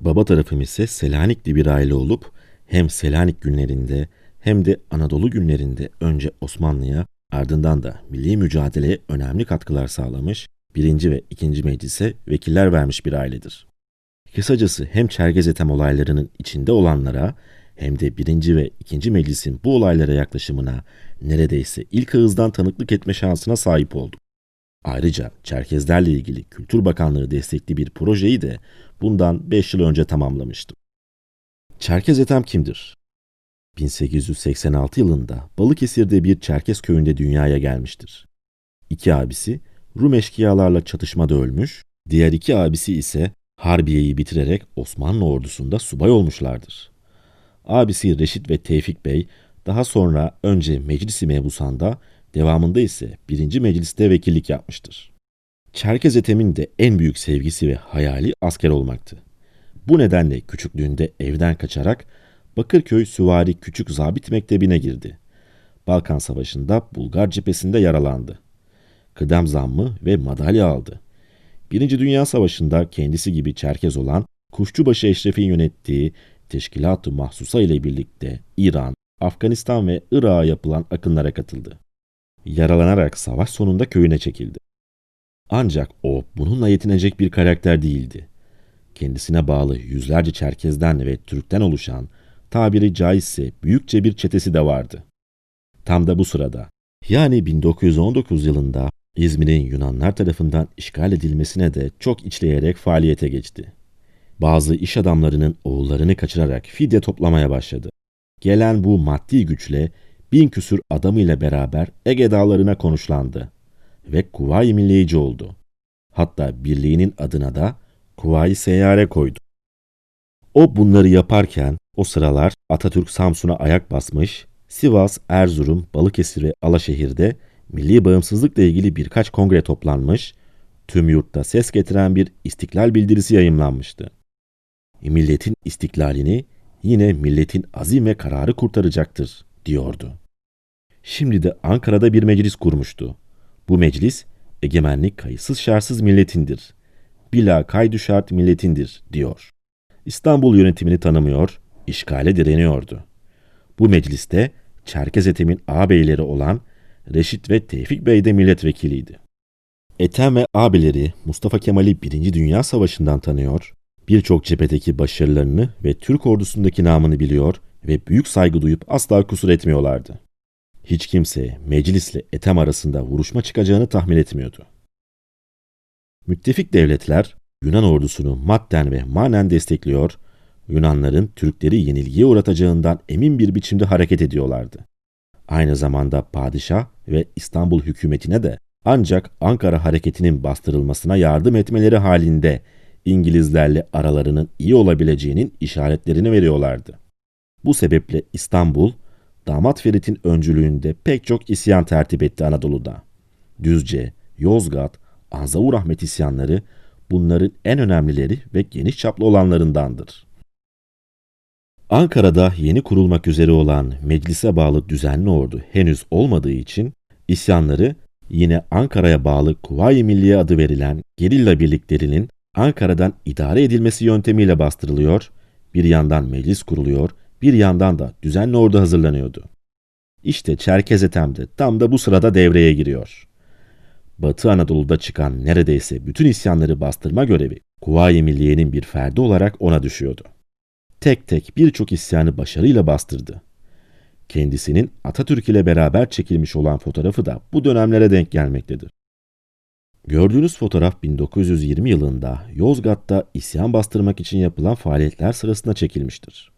Baba tarafım ise Selanikli bir aile olup hem Selanik günlerinde hem de Anadolu günlerinde önce Osmanlı'ya ardından da milli mücadeleye önemli katkılar sağlamış, birinci ve ikinci meclise vekiller vermiş bir ailedir. Kısacası hem Çerkez Ethem olaylarının içinde olanlara hem de birinci ve ikinci meclisin bu olaylara yaklaşımına neredeyse ilk ağızdan tanıklık etme şansına sahip oldum. Ayrıca Çerkezlerle ilgili Kültür Bakanlığı destekli bir projeyi de bundan 5 yıl önce tamamlamıştım. Çerkez Ethem kimdir? 1886 yılında Balıkesir'de bir Çerkez köyünde dünyaya gelmiştir. İki abisi Rum eşkıyalarla çatışmada ölmüş, diğer iki abisi ise Harbiye'yi bitirerek Osmanlı ordusunda subay olmuşlardır. Abisi Reşit ve Tevfik Bey daha sonra önce Meclisi Mebusanda, devamında ise birinci Meclis'te vekillik yapmıştır. Çerkez Ethem'in de en büyük sevgisi ve hayali asker olmaktı. Bu nedenle küçüklüğünde evden kaçarak Bakırköy Süvari Küçük Zabit Mektebi'ne girdi. Balkan Savaşı'nda Bulgar cephesinde yaralandı. Kıdem zammı ve madalya aldı. Birinci Dünya Savaşı'nda kendisi gibi Çerkez olan Kuşçubaşı Eşref'in yönettiği Teşkilat-ı Mahsusa ile birlikte İran, Afganistan ve Irak'a yapılan akınlara katıldı. Yaralanarak savaş sonunda köyüne çekildi. Ancak o bununla yetinecek bir karakter değildi. Kendisine bağlı yüzlerce Çerkez'den ve Türk'ten oluşan tabiri caizse büyükçe bir çetesi de vardı. Tam da bu sırada yani 1919 yılında İzmir'in Yunanlar tarafından işgal edilmesine de çok içleyerek faaliyete geçti. Bazı iş adamlarının oğullarını kaçırarak fidye toplamaya başladı. Gelen bu maddi güçle bin küsür adamıyla beraber Ege dağlarına konuşlandı ve Kuvayi Milliye'ci oldu. Hatta birliğinin adına da Kuvayi Seyyare koydu. O bunları yaparken o sıralar Atatürk Samsun'a ayak basmış, Sivas, Erzurum, Balıkesir ve Alaşehir'de milli bağımsızlıkla ilgili birkaç kongre toplanmış, tüm yurtta ses getiren bir istiklal bildirisi yayımlanmıştı. Milletin istiklalini yine milletin azim ve kararı kurtaracaktır, diyordu. Şimdi de Ankara'da bir meclis kurmuştu. Bu meclis, egemenlik kayıtsız şartsız milletindir. Bila kaydu şart milletindir, diyor. İstanbul yönetimini tanımıyor, işgale direniyordu. Bu mecliste Çerkez Ethem'in ağabeyleri olan Reşit ve Tevfik Bey de milletvekiliydi. Ethem ve ağabeleri Mustafa Kemal'i Birinci Dünya Savaşı'ndan tanıyor, birçok cephedeki başarılarını ve Türk ordusundaki namını biliyor ve büyük saygı duyup asla kusur etmiyorlardı. Hiç kimse meclisle Ethem arasında vuruşma çıkacağını tahmin etmiyordu. Müttefik devletler Yunan ordusunu madden ve manen destekliyor, Yunanların Türkleri yenilgiye uğratacağından emin bir biçimde hareket ediyorlardı. Aynı zamanda padişah ve İstanbul hükümetine de ancak Ankara hareketinin bastırılmasına yardım etmeleri halinde İngilizlerle aralarının iyi olabileceğinin işaretlerini veriyorlardı. Bu sebeple İstanbul, Damat Ferit'in öncülüğünde pek çok isyan tertip etti Anadolu'da. Düzce, Yozgat, Anzavur Ahmet isyanları bunların en önemlileri ve geniş çaplı olanlarındandır. Ankara'da yeni kurulmak üzere olan meclise bağlı düzenli ordu henüz olmadığı için isyanları yine Ankara'ya bağlı Kuvayi Milliye adı verilen gerilla birliklerinin Ankara'dan idare edilmesi yöntemiyle bastırılıyor, bir yandan meclis kuruluyor, bir yandan da düzenli ordu hazırlanıyordu. İşte Çerkez Ethem tam da bu sırada devreye giriyor. Batı Anadolu'da çıkan neredeyse bütün isyanları bastırma görevi Kuvayi Milliye'nin bir ferdi olarak ona düşüyordu. Tek tek birçok isyanı başarıyla bastırdı. Kendisinin Atatürk ile beraber çekilmiş olan fotoğrafı da bu dönemlere denk gelmektedir. Gördüğünüz fotoğraf 1920 yılında Yozgat'ta isyan bastırmak için yapılan faaliyetler sırasında çekilmiştir.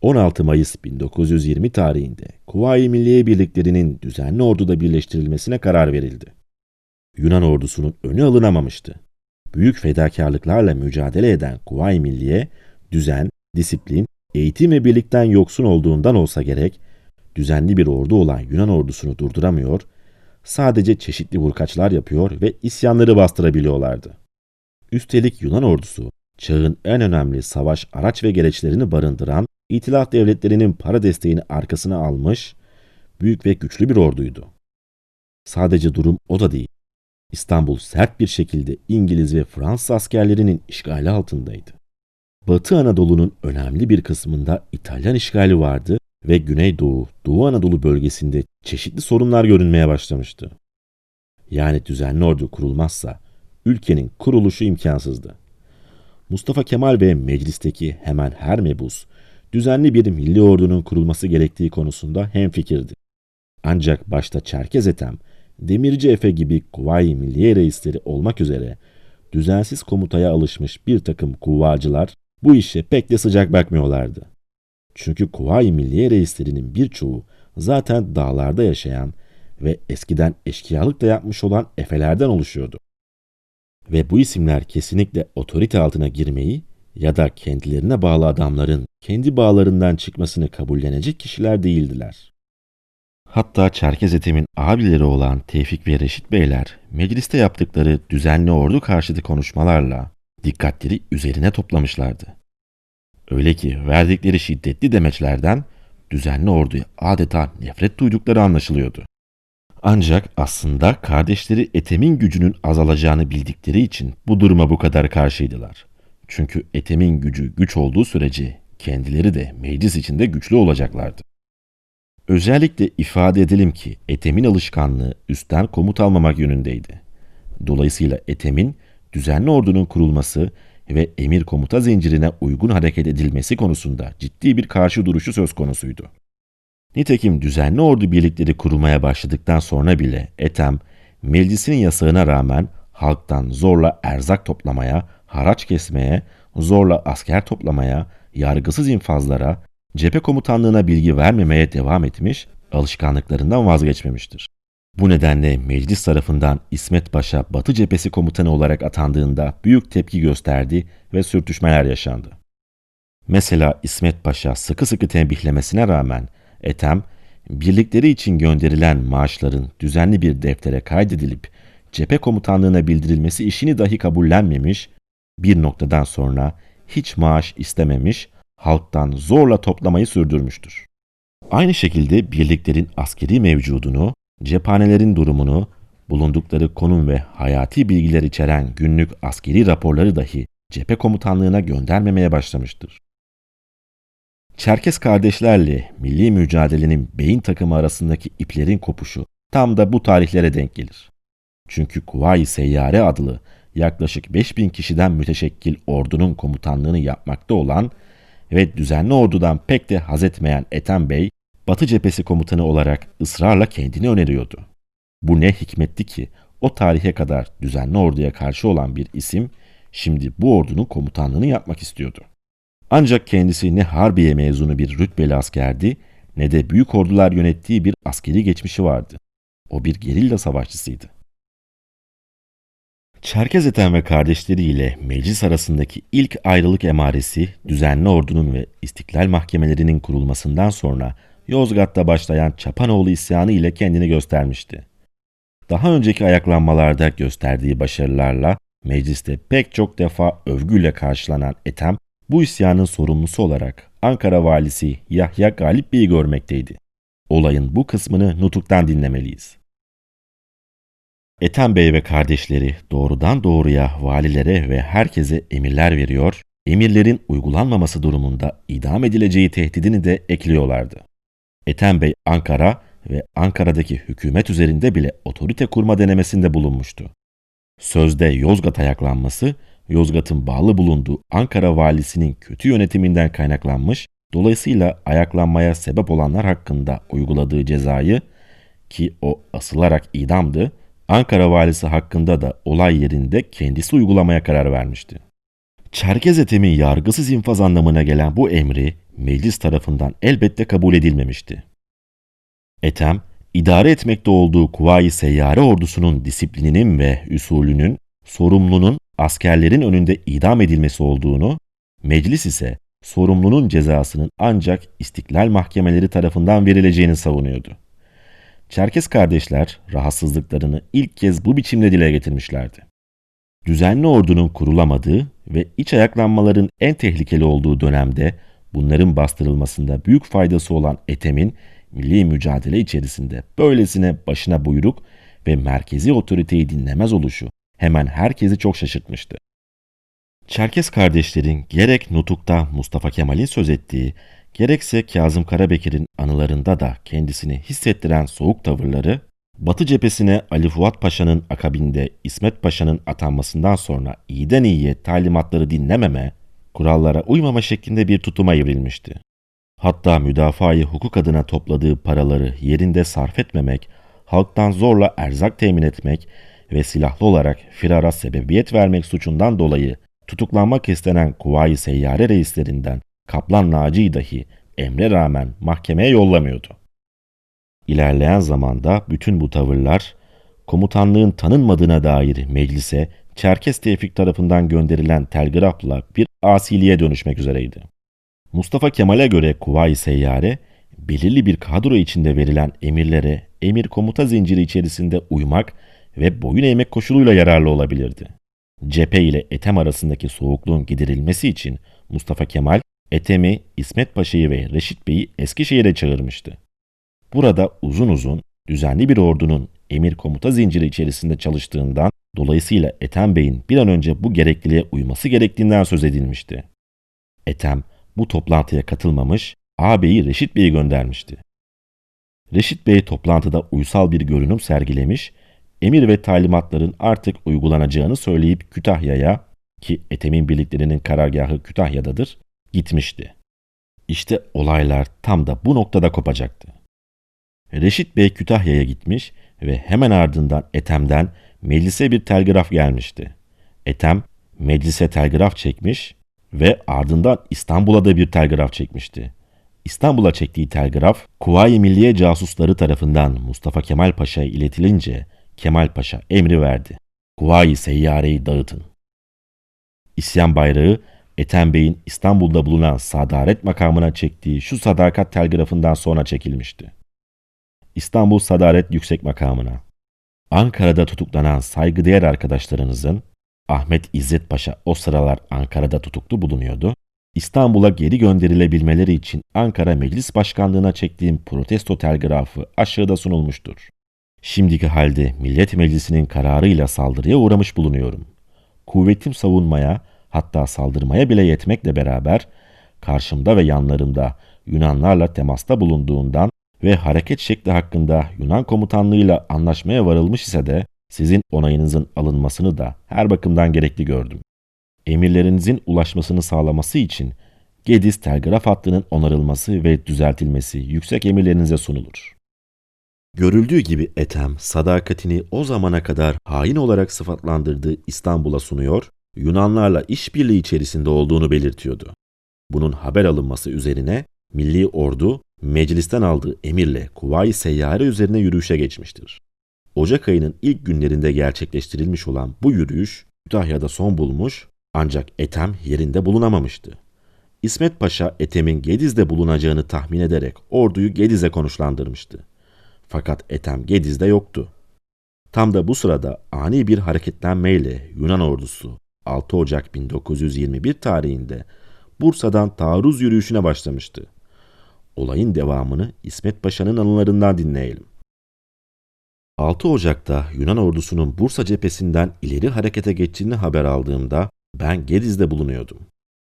16 Mayıs 1920 tarihinde Kuvayi Milliye birliklerinin düzenli orduda birleştirilmesine karar verildi. Yunan ordusunun önü alınamamıştı. Büyük fedakarlıklarla mücadele eden Kuvayi Milliye, düzen, disiplin, eğitim ve birlikten yoksun olduğundan olsa gerek, düzenli bir ordu olan Yunan ordusunu durduramıyor, sadece çeşitli vurkaçlar yapıyor ve isyanları bastırabiliyorlardı. Üstelik Yunan ordusu, çağın en önemli savaş araç ve gereçlerini barındıran İtilaf devletlerinin para desteğini arkasına almış, büyük ve güçlü bir orduydu. Sadece durum o da değil. İstanbul sert bir şekilde İngiliz ve Fransız askerlerinin işgali altındaydı. Batı Anadolu'nun önemli bir kısmında İtalyan işgali vardı ve Güneydoğu, Doğu Anadolu bölgesinde çeşitli sorunlar görünmeye başlamıştı. Yani düzenli ordu kurulmazsa ülkenin kuruluşu imkansızdı. Mustafa Kemal ve meclisteki hemen her mebus düzenli bir milli ordunun kurulması gerektiği konusunda hemfikirdi. Ancak başta Çerkez Ethem, Demirci Efe gibi Kuvayi Milliye reisleri olmak üzere düzensiz komutaya alışmış bir takım kuvvacılar bu işe pek de sıcak bakmıyorlardı. Çünkü Kuvayi Milliye reislerinin birçoğu zaten dağlarda yaşayan ve eskiden eşkıyalık da yapmış olan efelerden oluşuyordu. Ve bu isimler kesinlikle otorite altına girmeyi ya da kendilerine bağlı adamların kendi bağlarından çıkmasını kabullenecek kişiler değildiler. Hatta Çerkez Ethem'in abileri olan Tevfik ve Reşit Beyler mecliste yaptıkları düzenli ordu karşıtı konuşmalarla dikkatleri üzerine toplamışlardı. Öyle ki verdikleri şiddetli demeçlerden düzenli orduya adeta nefret duydukları anlaşılıyordu. Ancak aslında kardeşleri Ethem'in gücünün azalacağını bildikleri için bu duruma bu kadar karşıydılar. Çünkü Ethem'in gücü güç olduğu sürece kendileri de meclis içinde güçlü olacaklardı. Özellikle ifade edelim ki Ethem'in alışkanlığı üstten komut almamak yönündeydi. Dolayısıyla Ethem'in düzenli ordunun kurulması ve emir komuta zincirine uygun hareket edilmesi konusunda ciddi bir karşı duruşu söz konusuydu. Nitekim düzenli ordu birlikleri kurulmaya başladıktan sonra bile Ethem, meclisin yasağına rağmen halktan zorla erzak toplamaya, haraç kesmeye, zorla asker toplamaya, yargısız infazlara, cephe komutanlığına bilgi vermemeye devam etmiş, alışkanlıklarından vazgeçmemiştir. Bu nedenle meclis tarafından İsmet Paşa Batı Cephesi komutanı olarak atandığında büyük tepki gösterdi ve sürtüşmeler yaşandı. Mesela İsmet Paşa sıkı sıkı tembihlemesine rağmen Ethem, birlikleri için gönderilen maaşların düzenli bir deftere kaydedilip cephe komutanlığına bildirilmesi işini dahi kabullenmemiş, bir noktadan sonra hiç maaş istememiş, halktan zorla toplamayı sürdürmüştür. Aynı şekilde birliklerin askeri mevcudunu, cephanelerin durumunu, bulundukları konum ve hayati bilgiler içeren günlük askeri raporları dahi cephe komutanlığına göndermemeye başlamıştır. Çerkes kardeşlerle milli mücadelenin beyin takımı arasındaki iplerin kopuşu tam da bu tarihlere denk gelir. Çünkü Kuvayi Seyyare adlı yaklaşık 5000 kişiden müteşekkil ordunun komutanlığını yapmakta olan ve düzenli ordudan pek de haz etmeyen Ethem Bey, Batı cephesi komutanı olarak ısrarla kendini öneriyordu. Bu ne hikmetti ki o tarihe kadar düzenli orduya karşı olan bir isim şimdi bu ordunun komutanlığını yapmak istiyordu. Ancak kendisi ne Harbiye mezunu bir rütbeli askerdi ne de büyük ordular yönettiği bir askeri geçmişi vardı. O bir gerilla savaşçısıydı. Çerkez Ethem ve kardeşleriyle meclis arasındaki ilk ayrılık emaresi düzenli ordunun ve istiklal mahkemelerinin kurulmasından sonra Yozgat'ta başlayan Çapanoğlu isyanı ile kendini göstermişti. Daha önceki ayaklanmalarda gösterdiği başarılarla mecliste pek çok defa övgüyle karşılanan Ethem bu isyanın sorumlusu olarak Ankara valisi Yahya Galip Bey'i görmekteydi. Olayın bu kısmını nutuktan dinlemeliyiz. Ethem Bey ve kardeşleri doğrudan doğruya valilere ve herkese emirler veriyor, emirlerin uygulanmaması durumunda idam edileceği tehdidini de ekliyorlardı. Ethem Bey Ankara ve Ankara'daki hükümet üzerinde bile otorite kurma denemesinde bulunmuştu. Sözde Yozgat ayaklanması, Yozgat'ın bağlı bulunduğu Ankara valisinin kötü yönetiminden kaynaklanmış, dolayısıyla ayaklanmaya sebep olanlar hakkında uyguladığı cezayı, ki o asılarak idamdı, Ankara valisi hakkında da olay yerinde kendisi uygulamaya karar vermişti. Çerkez Ethem'in yargısız infaz anlamına gelen bu emri meclis tarafından elbette kabul edilmemişti. Ethem, idare etmekte olduğu Kuvayi Seyyare ordusunun disiplininin ve usulünün sorumlunun askerlerin önünde idam edilmesi olduğunu, meclis ise sorumlunun cezasının ancak istiklal mahkemeleri tarafından verileceğini savunuyordu. Çerkes kardeşler rahatsızlıklarını ilk kez bu biçimde dile getirmişlerdi. Düzenli ordunun kurulamadığı ve iç ayaklanmaların en tehlikeli olduğu dönemde bunların bastırılmasında büyük faydası olan Ethem'in milli mücadele içerisinde böylesine başına buyruk ve merkezi otoriteyi dinlemez oluşu hemen herkesi çok şaşırtmıştı. Çerkes kardeşlerin gerek Nutuk'ta Mustafa Kemal'in söz ettiği, gerekse Kazım Karabekir'in anılarında da kendisini hissettiren soğuk tavırları, Batı cephesine Ali Fuat Paşa'nın akabinde İsmet Paşa'nın atanmasından sonra iyiden iyiye talimatları dinlememe, kurallara uymama şeklinde bir tutuma evrilmişti. Hatta müdafaa hukuk adına topladığı paraları yerinde sarf etmemek, halktan zorla erzak temin etmek ve silahlı olarak firara sebebiyet vermek suçundan dolayı tutuklanmak istenen Kuvayi Seyyare reislerinden Kaplan Naci'yi dahi emre rağmen mahkemeye yollamıyordu. İlerleyen zamanda bütün bu tavırlar komutanlığın tanınmadığına dair meclise Çerkes Tevfik tarafından gönderilen telgrafla bir asiliye dönüşmek üzereydi. Mustafa Kemal'e göre Kuvayi Seyyare, belirli bir kadro içinde verilen emirlere emir komuta zinciri içerisinde uymak ve boyun eğmek koşuluyla yararlı olabilirdi. Cephe ile Ethem arasındaki soğukluğun giderilmesi için Mustafa Kemal, Ethem'i, İsmet Paşa'yı ve Reşit Bey'i Eskişehir'e çağırmıştı. Burada uzun uzun düzenli bir ordunun emir komuta zinciri içerisinde çalıştığından dolayısıyla Ethem Bey'in bir an önce bu gerekliliğe uyması gerektiğinden söz edilmişti. Ethem bu toplantıya katılmamış, ağabeyi Reşit Bey'i göndermişti. Reşit Bey toplantıda uysal bir görünüm sergilemiş, emir ve talimatların artık uygulanacağını söyleyip Kütahya'ya ki Ethem'in birliklerinin karargahı Kütahya'dadır, gitmişti. İşte olaylar tam da bu noktada kopacaktı. Reşit Bey Kütahya'ya gitmiş ve hemen ardından Ethem'den meclise bir telgraf gelmişti. Ethem meclise telgraf çekmiş ve ardından İstanbul'a da bir telgraf çekmişti. İstanbul'a çektiği telgraf Kuvayi Milliye casusları tarafından Mustafa Kemal Paşa'ya iletilince Kemal Paşa emri verdi. Kuvayi Seyyare'yi dağıtın. İsyan bayrağı Ethem Bey'in İstanbul'da bulunan Sadaret makamına çektiği şu sadakat telgrafından sonra çekilmişti. İstanbul Sadaret Yüksek Makamına. Ankara'da tutuklanan saygıdeğer arkadaşlarınızın Ahmet İzzet Paşa o sıralar Ankara'da tutuklu bulunuyordu. İstanbul'a geri gönderilebilmeleri için Ankara Meclis Başkanlığı'na çektiğim protesto telgrafı aşağıda sunulmuştur. Şimdiki halde Millet Meclisi'nin kararıyla saldırıya uğramış bulunuyorum. Kuvvetim savunmaya, hatta saldırmaya bile yetmekle beraber karşımda ve yanlarımda Yunanlarla temasta bulunduğundan ve hareket şekli hakkında Yunan komutanlığıyla anlaşmaya varılmış ise de sizin onayınızın alınmasını da her bakımdan gerekli gördüm. Emirlerinizin ulaşmasını sağlaması için Gediz telgraf hattının onarılması ve düzeltilmesi yüksek emirlerinize sunulur. Görüldüğü gibi Ethem, sadakatini o zamana kadar hain olarak sıfatlandırdığı İstanbul'a sunuyor, Yunanlarla işbirliği içerisinde olduğunu belirtiyordu. Bunun haber alınması üzerine Milli Ordu meclisten aldığı emirle Kuvayi Seyyare üzerine yürüyüşe geçmiştir. Ocak ayının ilk günlerinde gerçekleştirilmiş olan bu yürüyüş Kütahya'da son bulmuş ancak Ethem yerinde bulunamamıştı. İsmet Paşa Ethem'in Gediz'de bulunacağını tahmin ederek orduyu Gediz'e konuşlandırmıştı. Fakat Ethem Gediz'de yoktu. Tam da bu sırada ani bir hareketlenmeyle Yunan ordusu 6 Ocak 1921 tarihinde Bursa'dan taarruz yürüyüşüne başlamıştı. Olayın devamını İsmet Paşa'nın anılarından dinleyelim. 6 Ocak'ta Yunan ordusunun Bursa cephesinden ileri harekete geçtiğini haber aldığımda ben Gediz'de bulunuyordum.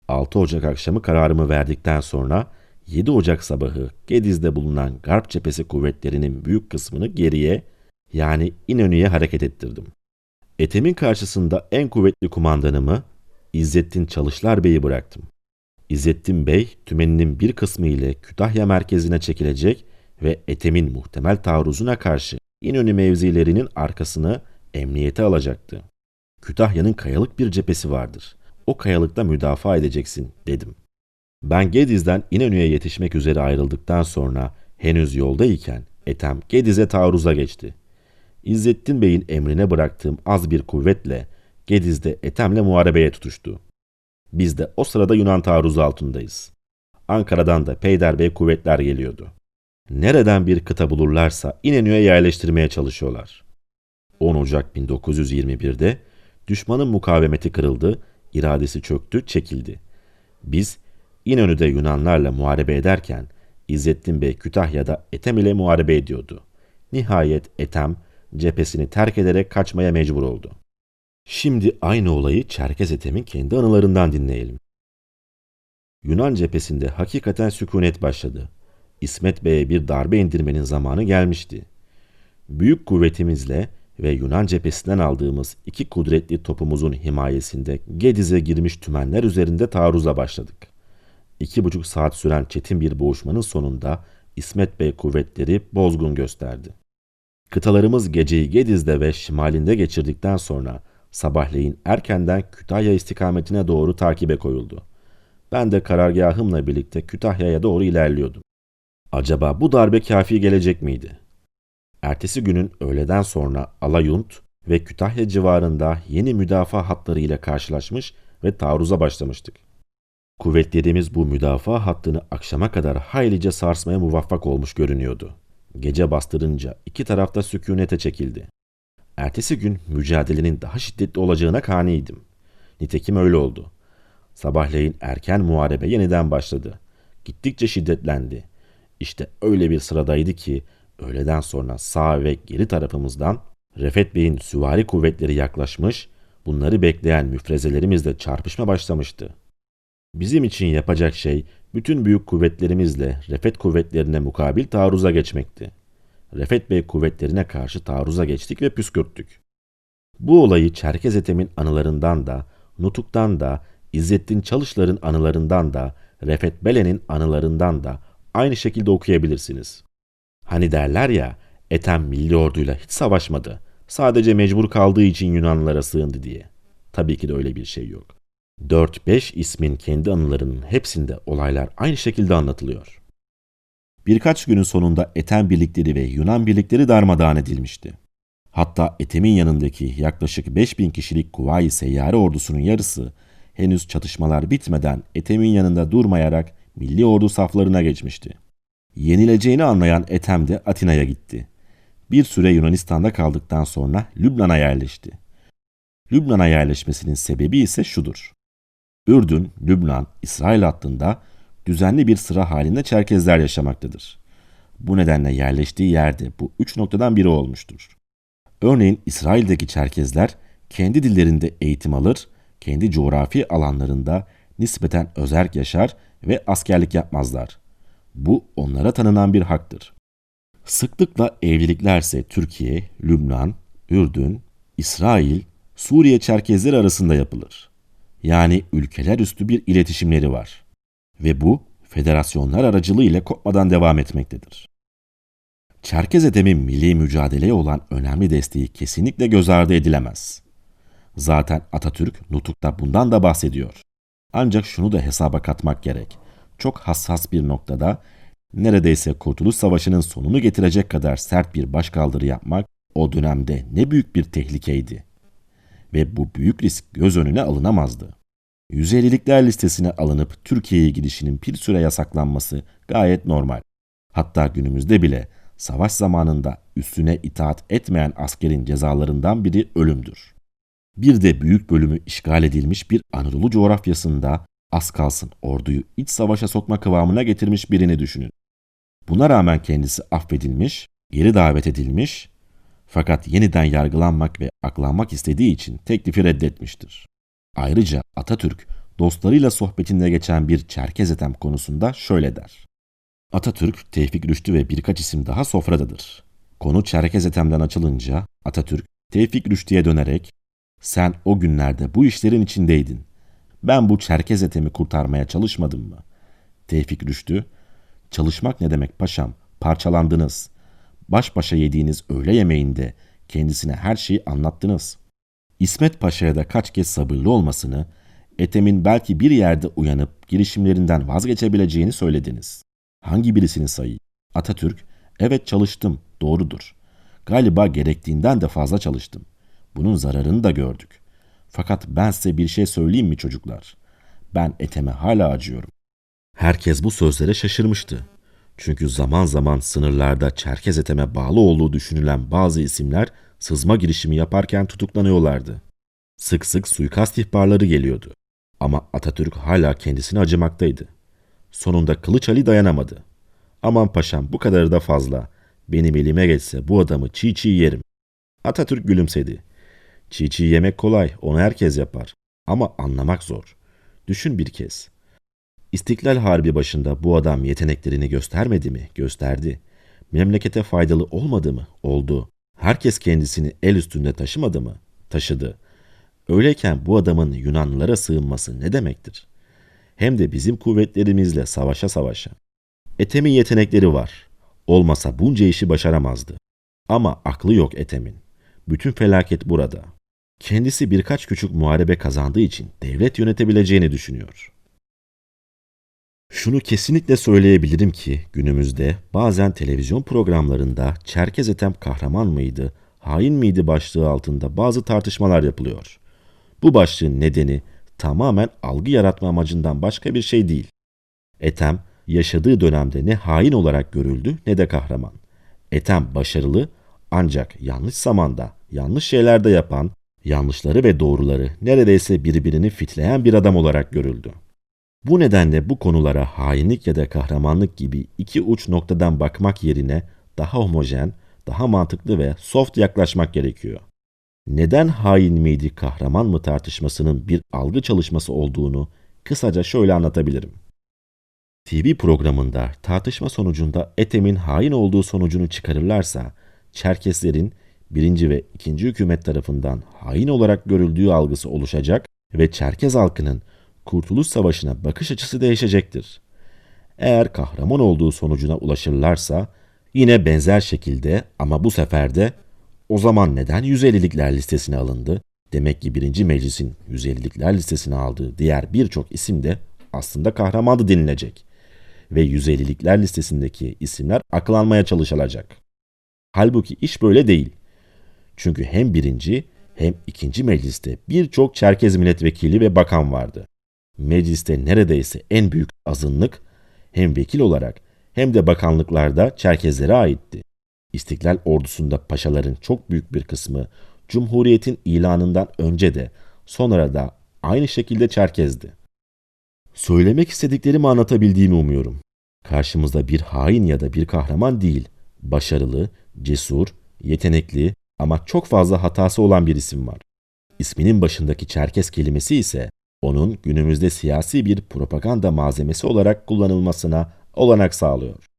6 Ocak akşamı kararımı verdikten sonra 7 Ocak sabahı Gediz'de bulunan Garp cephesi kuvvetlerinin büyük kısmını geriye yani İnönü'ye hareket ettirdim. Ethem'in karşısında en kuvvetli kumandanımı İzzettin Çalışlar Bey'i bıraktım. İzzettin Bey tümeninin bir kısmı ile Kütahya merkezine çekilecek ve Ethem'in muhtemel taarruzuna karşı İnönü mevzilerinin arkasını emniyete alacaktı. Kütahya'nın kayalık bir cephesi vardır. O kayalıkta müdafaa edeceksin dedim. Ben Gediz'den İnönü'ye yetişmek üzere ayrıldıktan sonra henüz yoldayken Ethem Gediz'e taarruza geçti. İzzettin Bey'in emrine bıraktığım az bir kuvvetle Gediz'de Ethem'le muharebeye tutuştu. Biz de o sırada Yunan taarruzu altındayız. Ankara'dan da Peyderbey kuvvetler geliyordu. Nereden bir kıta bulurlarsa İnönü'ye yerleştirmeye çalışıyorlar. 10 Ocak 1921'de düşmanın mukavemeti kırıldı, iradesi çöktü, çekildi. Biz İnönü'de Yunanlarla muharebe ederken İzzettin Bey Kütahya'da Ethem ile muharebe ediyordu. Nihayet Ethem cephesini terk ederek kaçmaya mecbur oldu. Şimdi aynı olayı Çerkez Ethem'in kendi anılarından dinleyelim. Yunan cephesinde hakikaten sükunet başladı. İsmet Bey'e bir darbe indirmenin zamanı gelmişti. Büyük kuvvetimizle ve Yunan cephesinden aldığımız iki kudretli topumuzun himayesinde Gediz'e girmiş tümenler üzerinde taarruza başladık. İki buçuk saat süren çetin bir boğuşmanın sonunda İsmet Bey kuvvetleri bozgun gösterdi. Kıtalarımız geceyi Gediz'de ve şimalinde geçirdikten sonra sabahleyin erkenden Kütahya istikametine doğru takibe koyuldu. Ben de karargahımla birlikte Kütahya'ya doğru ilerliyordum. Acaba bu darbe kafi gelecek miydi? Ertesi günün öğleden sonra Alayunt ve Kütahya civarında yeni müdafaa hatları ile karşılaşmış ve taarruza başlamıştık. Kuvvetlerimiz bu müdafaa hattını akşama kadar haylice sarsmaya muvaffak olmuş görünüyordu. Gece bastırınca iki tarafta sükunete çekildi. Ertesi gün mücadelenin daha şiddetli olacağına kaniydim. Nitekim öyle oldu. Sabahleyin erken muharebe yeniden başladı. Gittikçe şiddetlendi. İşte öyle bir sıradaydı ki öğleden sonra sağ ve geri tarafımızdan Refet Bey'in süvari kuvvetleri yaklaşmış, bunları bekleyen müfrezelerimizle çarpışma başlamıştı. Bizim için yapacak şey bütün büyük kuvvetlerimizle Refet kuvvetlerine mukabil taarruza geçmekti. Refet Bey kuvvetlerine karşı taarruza geçtik ve püskürttük. Bu olayı Çerkez Ethem'in anılarından da, Nutuk'tan da, İzzettin Çalışlar'ın anılarından da, Refet Belen'in anılarından da aynı şekilde okuyabilirsiniz. Hani derler ya, Ethem milli orduyla hiç savaşmadı. Sadece mecbur kaldığı için Yunanlılara sığındı diye. Tabii ki de öyle bir şey yok. 4-5 ismin kendi anılarının hepsinde olaylar aynı şekilde anlatılıyor. Birkaç günün sonunda Ethem birlikleri ve Yunan birlikleri darmadağın edilmişti. Hatta Ethem'in yanındaki yaklaşık 5000 kişilik Kuvayi Seyyare ordusunun yarısı henüz çatışmalar bitmeden Ethem'in yanında durmayarak milli ordu saflarına geçmişti. Yenileceğini anlayan Ethem de Atina'ya gitti. Bir süre Yunanistan'da kaldıktan sonra Lübnan'a yerleşti. Lübnan'a yerleşmesinin sebebi ise şudur. Ürdün, Lübnan, İsrail hattında düzenli bir sıra halinde Çerkezler yaşamaktadır. Bu nedenle yerleştiği yerde bu üç noktadan biri olmuştur. Örneğin İsrail'deki Çerkezler kendi dillerinde eğitim alır, kendi coğrafi alanlarında nispeten özerk yaşar ve askerlik yapmazlar. Bu onlara tanınan bir haktır. Sıklıkla evliliklerse Türkiye, Lübnan, Ürdün, İsrail, Suriye Çerkezleri arasında yapılır. Yani ülkeler üstü bir iletişimleri var. Ve bu federasyonlar aracılığı ile kopmadan devam etmektedir. Çerkez edemin milli mücadeleye olan önemli desteği kesinlikle göz ardı edilemez. Zaten Atatürk Nutuk'ta bundan da bahsediyor. Ancak şunu da hesaba katmak gerek. Çok hassas bir noktada neredeyse Kurtuluş Savaşı'nın sonunu getirecek kadar sert bir başkaldırı yapmak o dönemde ne büyük bir tehlikeydi. Ve bu büyük risk göz önüne alınamazdı. 150'likler listesine alınıp Türkiye'ye gidişinin bir süre yasaklanması gayet normal. Hatta günümüzde bile savaş zamanında üstüne itaat etmeyen askerin cezalarından biri ölümdür. Bir de büyük bölümü işgal edilmiş bir Anadolu coğrafyasında az kalsın orduyu iç savaşa sokma kıvamına getirmiş birini düşünün. Buna rağmen kendisi affedilmiş, geri davet edilmiş fakat yeniden yargılanmak ve aklanmak istediği için teklifi reddetmiştir. Ayrıca Atatürk dostlarıyla sohbetinde geçen bir Çerkez etem konusunda şöyle der. Atatürk, Tevfik Rüştü ve birkaç isim daha sofradadır. Konu Çerkez etemden açılınca Atatürk, Tevfik Rüştü'ye dönerek sen o günlerde bu işlerin içindeydin. Ben bu Çerkez etemi kurtarmaya çalışmadım mı? Tevfik Rüştü, çalışmak ne demek paşam, parçalandınız. Baş başa yediğiniz öğle yemeğinde kendisine her şeyi anlattınız. İsmet Paşa'ya da kaç kez sabırlı olmasını, Ethem'in belki bir yerde uyanıp girişimlerinden vazgeçebileceğini söylediniz. Hangi birisini sayayım? Atatürk, evet çalıştım, doğrudur. Galiba gerektiğinden de fazla çalıştım. Bunun zararını da gördük. Fakat ben size bir şey söyleyeyim mi çocuklar? Ben Ethem'e hala acıyorum. Herkes bu sözlere şaşırmıştı. Çünkü zaman zaman sınırlarda Çerkez Ethem'e bağlı olduğu düşünülen bazı isimler sızma girişimi yaparken tutuklanıyorlardı. Sık sık suikast ihbarları geliyordu. Ama Atatürk hala kendisine acımaktaydı. Sonunda Kılıç Ali dayanamadı. Aman paşam bu kadarı da fazla. Benim elime geçse bu adamı çiğ çiğ yerim. Atatürk gülümsedi. Çiğ çiğ yemek kolay, onu herkes yapar. Ama anlamak zor. Düşün bir kez. İstiklal Harbi başında bu adam yeteneklerini göstermedi mi? Gösterdi. Memlekete faydalı olmadı mı? Oldu. Herkes kendisini el üstünde taşımadı mı? Taşıdı. Öyleyken bu adamın Yunanlılara sığınması ne demektir? Hem de bizim kuvvetlerimizle savaşa savaşa. Ethem'in yetenekleri var. Olmasa bunca işi başaramazdı. Ama aklı yok Ethem'in. Bütün felaket burada. Kendisi birkaç küçük muharebe kazandığı için devlet yönetebileceğini düşünüyor. Şunu kesinlikle söyleyebilirim ki günümüzde bazen televizyon programlarında Çerkez Ethem kahraman mıydı, hain miydi başlığı altında bazı tartışmalar yapılıyor. Bu başlığın nedeni tamamen algı yaratma amacından başka bir şey değil. Ethem yaşadığı dönemde ne hain olarak görüldü ne de kahraman. Ethem başarılı ancak yanlış zamanda yanlış şeyler de yapan, yanlışları ve doğruları neredeyse birbirini fitleyen bir adam olarak görüldü. Bu nedenle bu konulara hainlik ya da kahramanlık gibi iki uç noktadan bakmak yerine daha homojen, daha mantıklı ve soft yaklaşmak gerekiyor. Neden hain miydi, kahraman mı tartışmasının bir algı çalışması olduğunu kısaca şöyle anlatabilirim. TV programında tartışma sonucunda Ethem'in hain olduğu sonucunu çıkarırlarsa, Çerkeslerin birinci ve ikinci hükümet tarafından hain olarak görüldüğü algısı oluşacak ve Çerkez halkının Kurtuluş Savaşı'na bakış açısı değişecektir. Eğer kahraman olduğu sonucuna ulaşırlarsa yine benzer şekilde ama bu sefer de o zaman neden 150'likler listesine alındı? Demek ki birinci meclisin 150'likler listesine aldığı diğer birçok isim de aslında kahramandı denilecek. Ve 150'likler listesindeki isimler aklanmaya çalışılacak. Halbuki iş böyle değil. Çünkü hem birinci hem ikinci mecliste birçok Çerkez milletvekili ve bakan vardı. Mecliste neredeyse en büyük azınlık hem vekil olarak hem de bakanlıklarda Çerkezlere aitti. İstiklal ordusunda paşaların çok büyük bir kısmı Cumhuriyet'in ilanından önce de sonra da aynı şekilde Çerkez'di. Söylemek istediklerimi anlatabildiğimi umuyorum. Karşımızda bir hain ya da bir kahraman değil, başarılı, cesur, yetenekli ama çok fazla hatası olan bir isim var. İsminin başındaki Çerkes kelimesi ise onun günümüzde siyasi bir propaganda malzemesi olarak kullanılmasına olanak sağlıyor.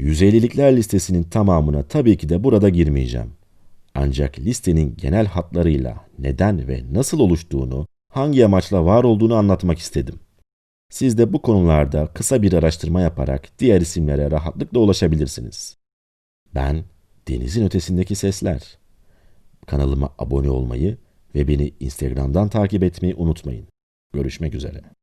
150'likler listesinin tamamına tabii ki de burada girmeyeceğim. Ancak listenin genel hatlarıyla neden ve nasıl oluştuğunu, hangi amaçla var olduğunu anlatmak istedim. Siz de bu konularda kısa bir araştırma yaparak diğer isimlere rahatlıkla ulaşabilirsiniz. Ben Denizin Ötesindeki Sesler. Kanalıma abone olmayı ve beni Instagram'dan takip etmeyi unutmayın. Görüşmek üzere.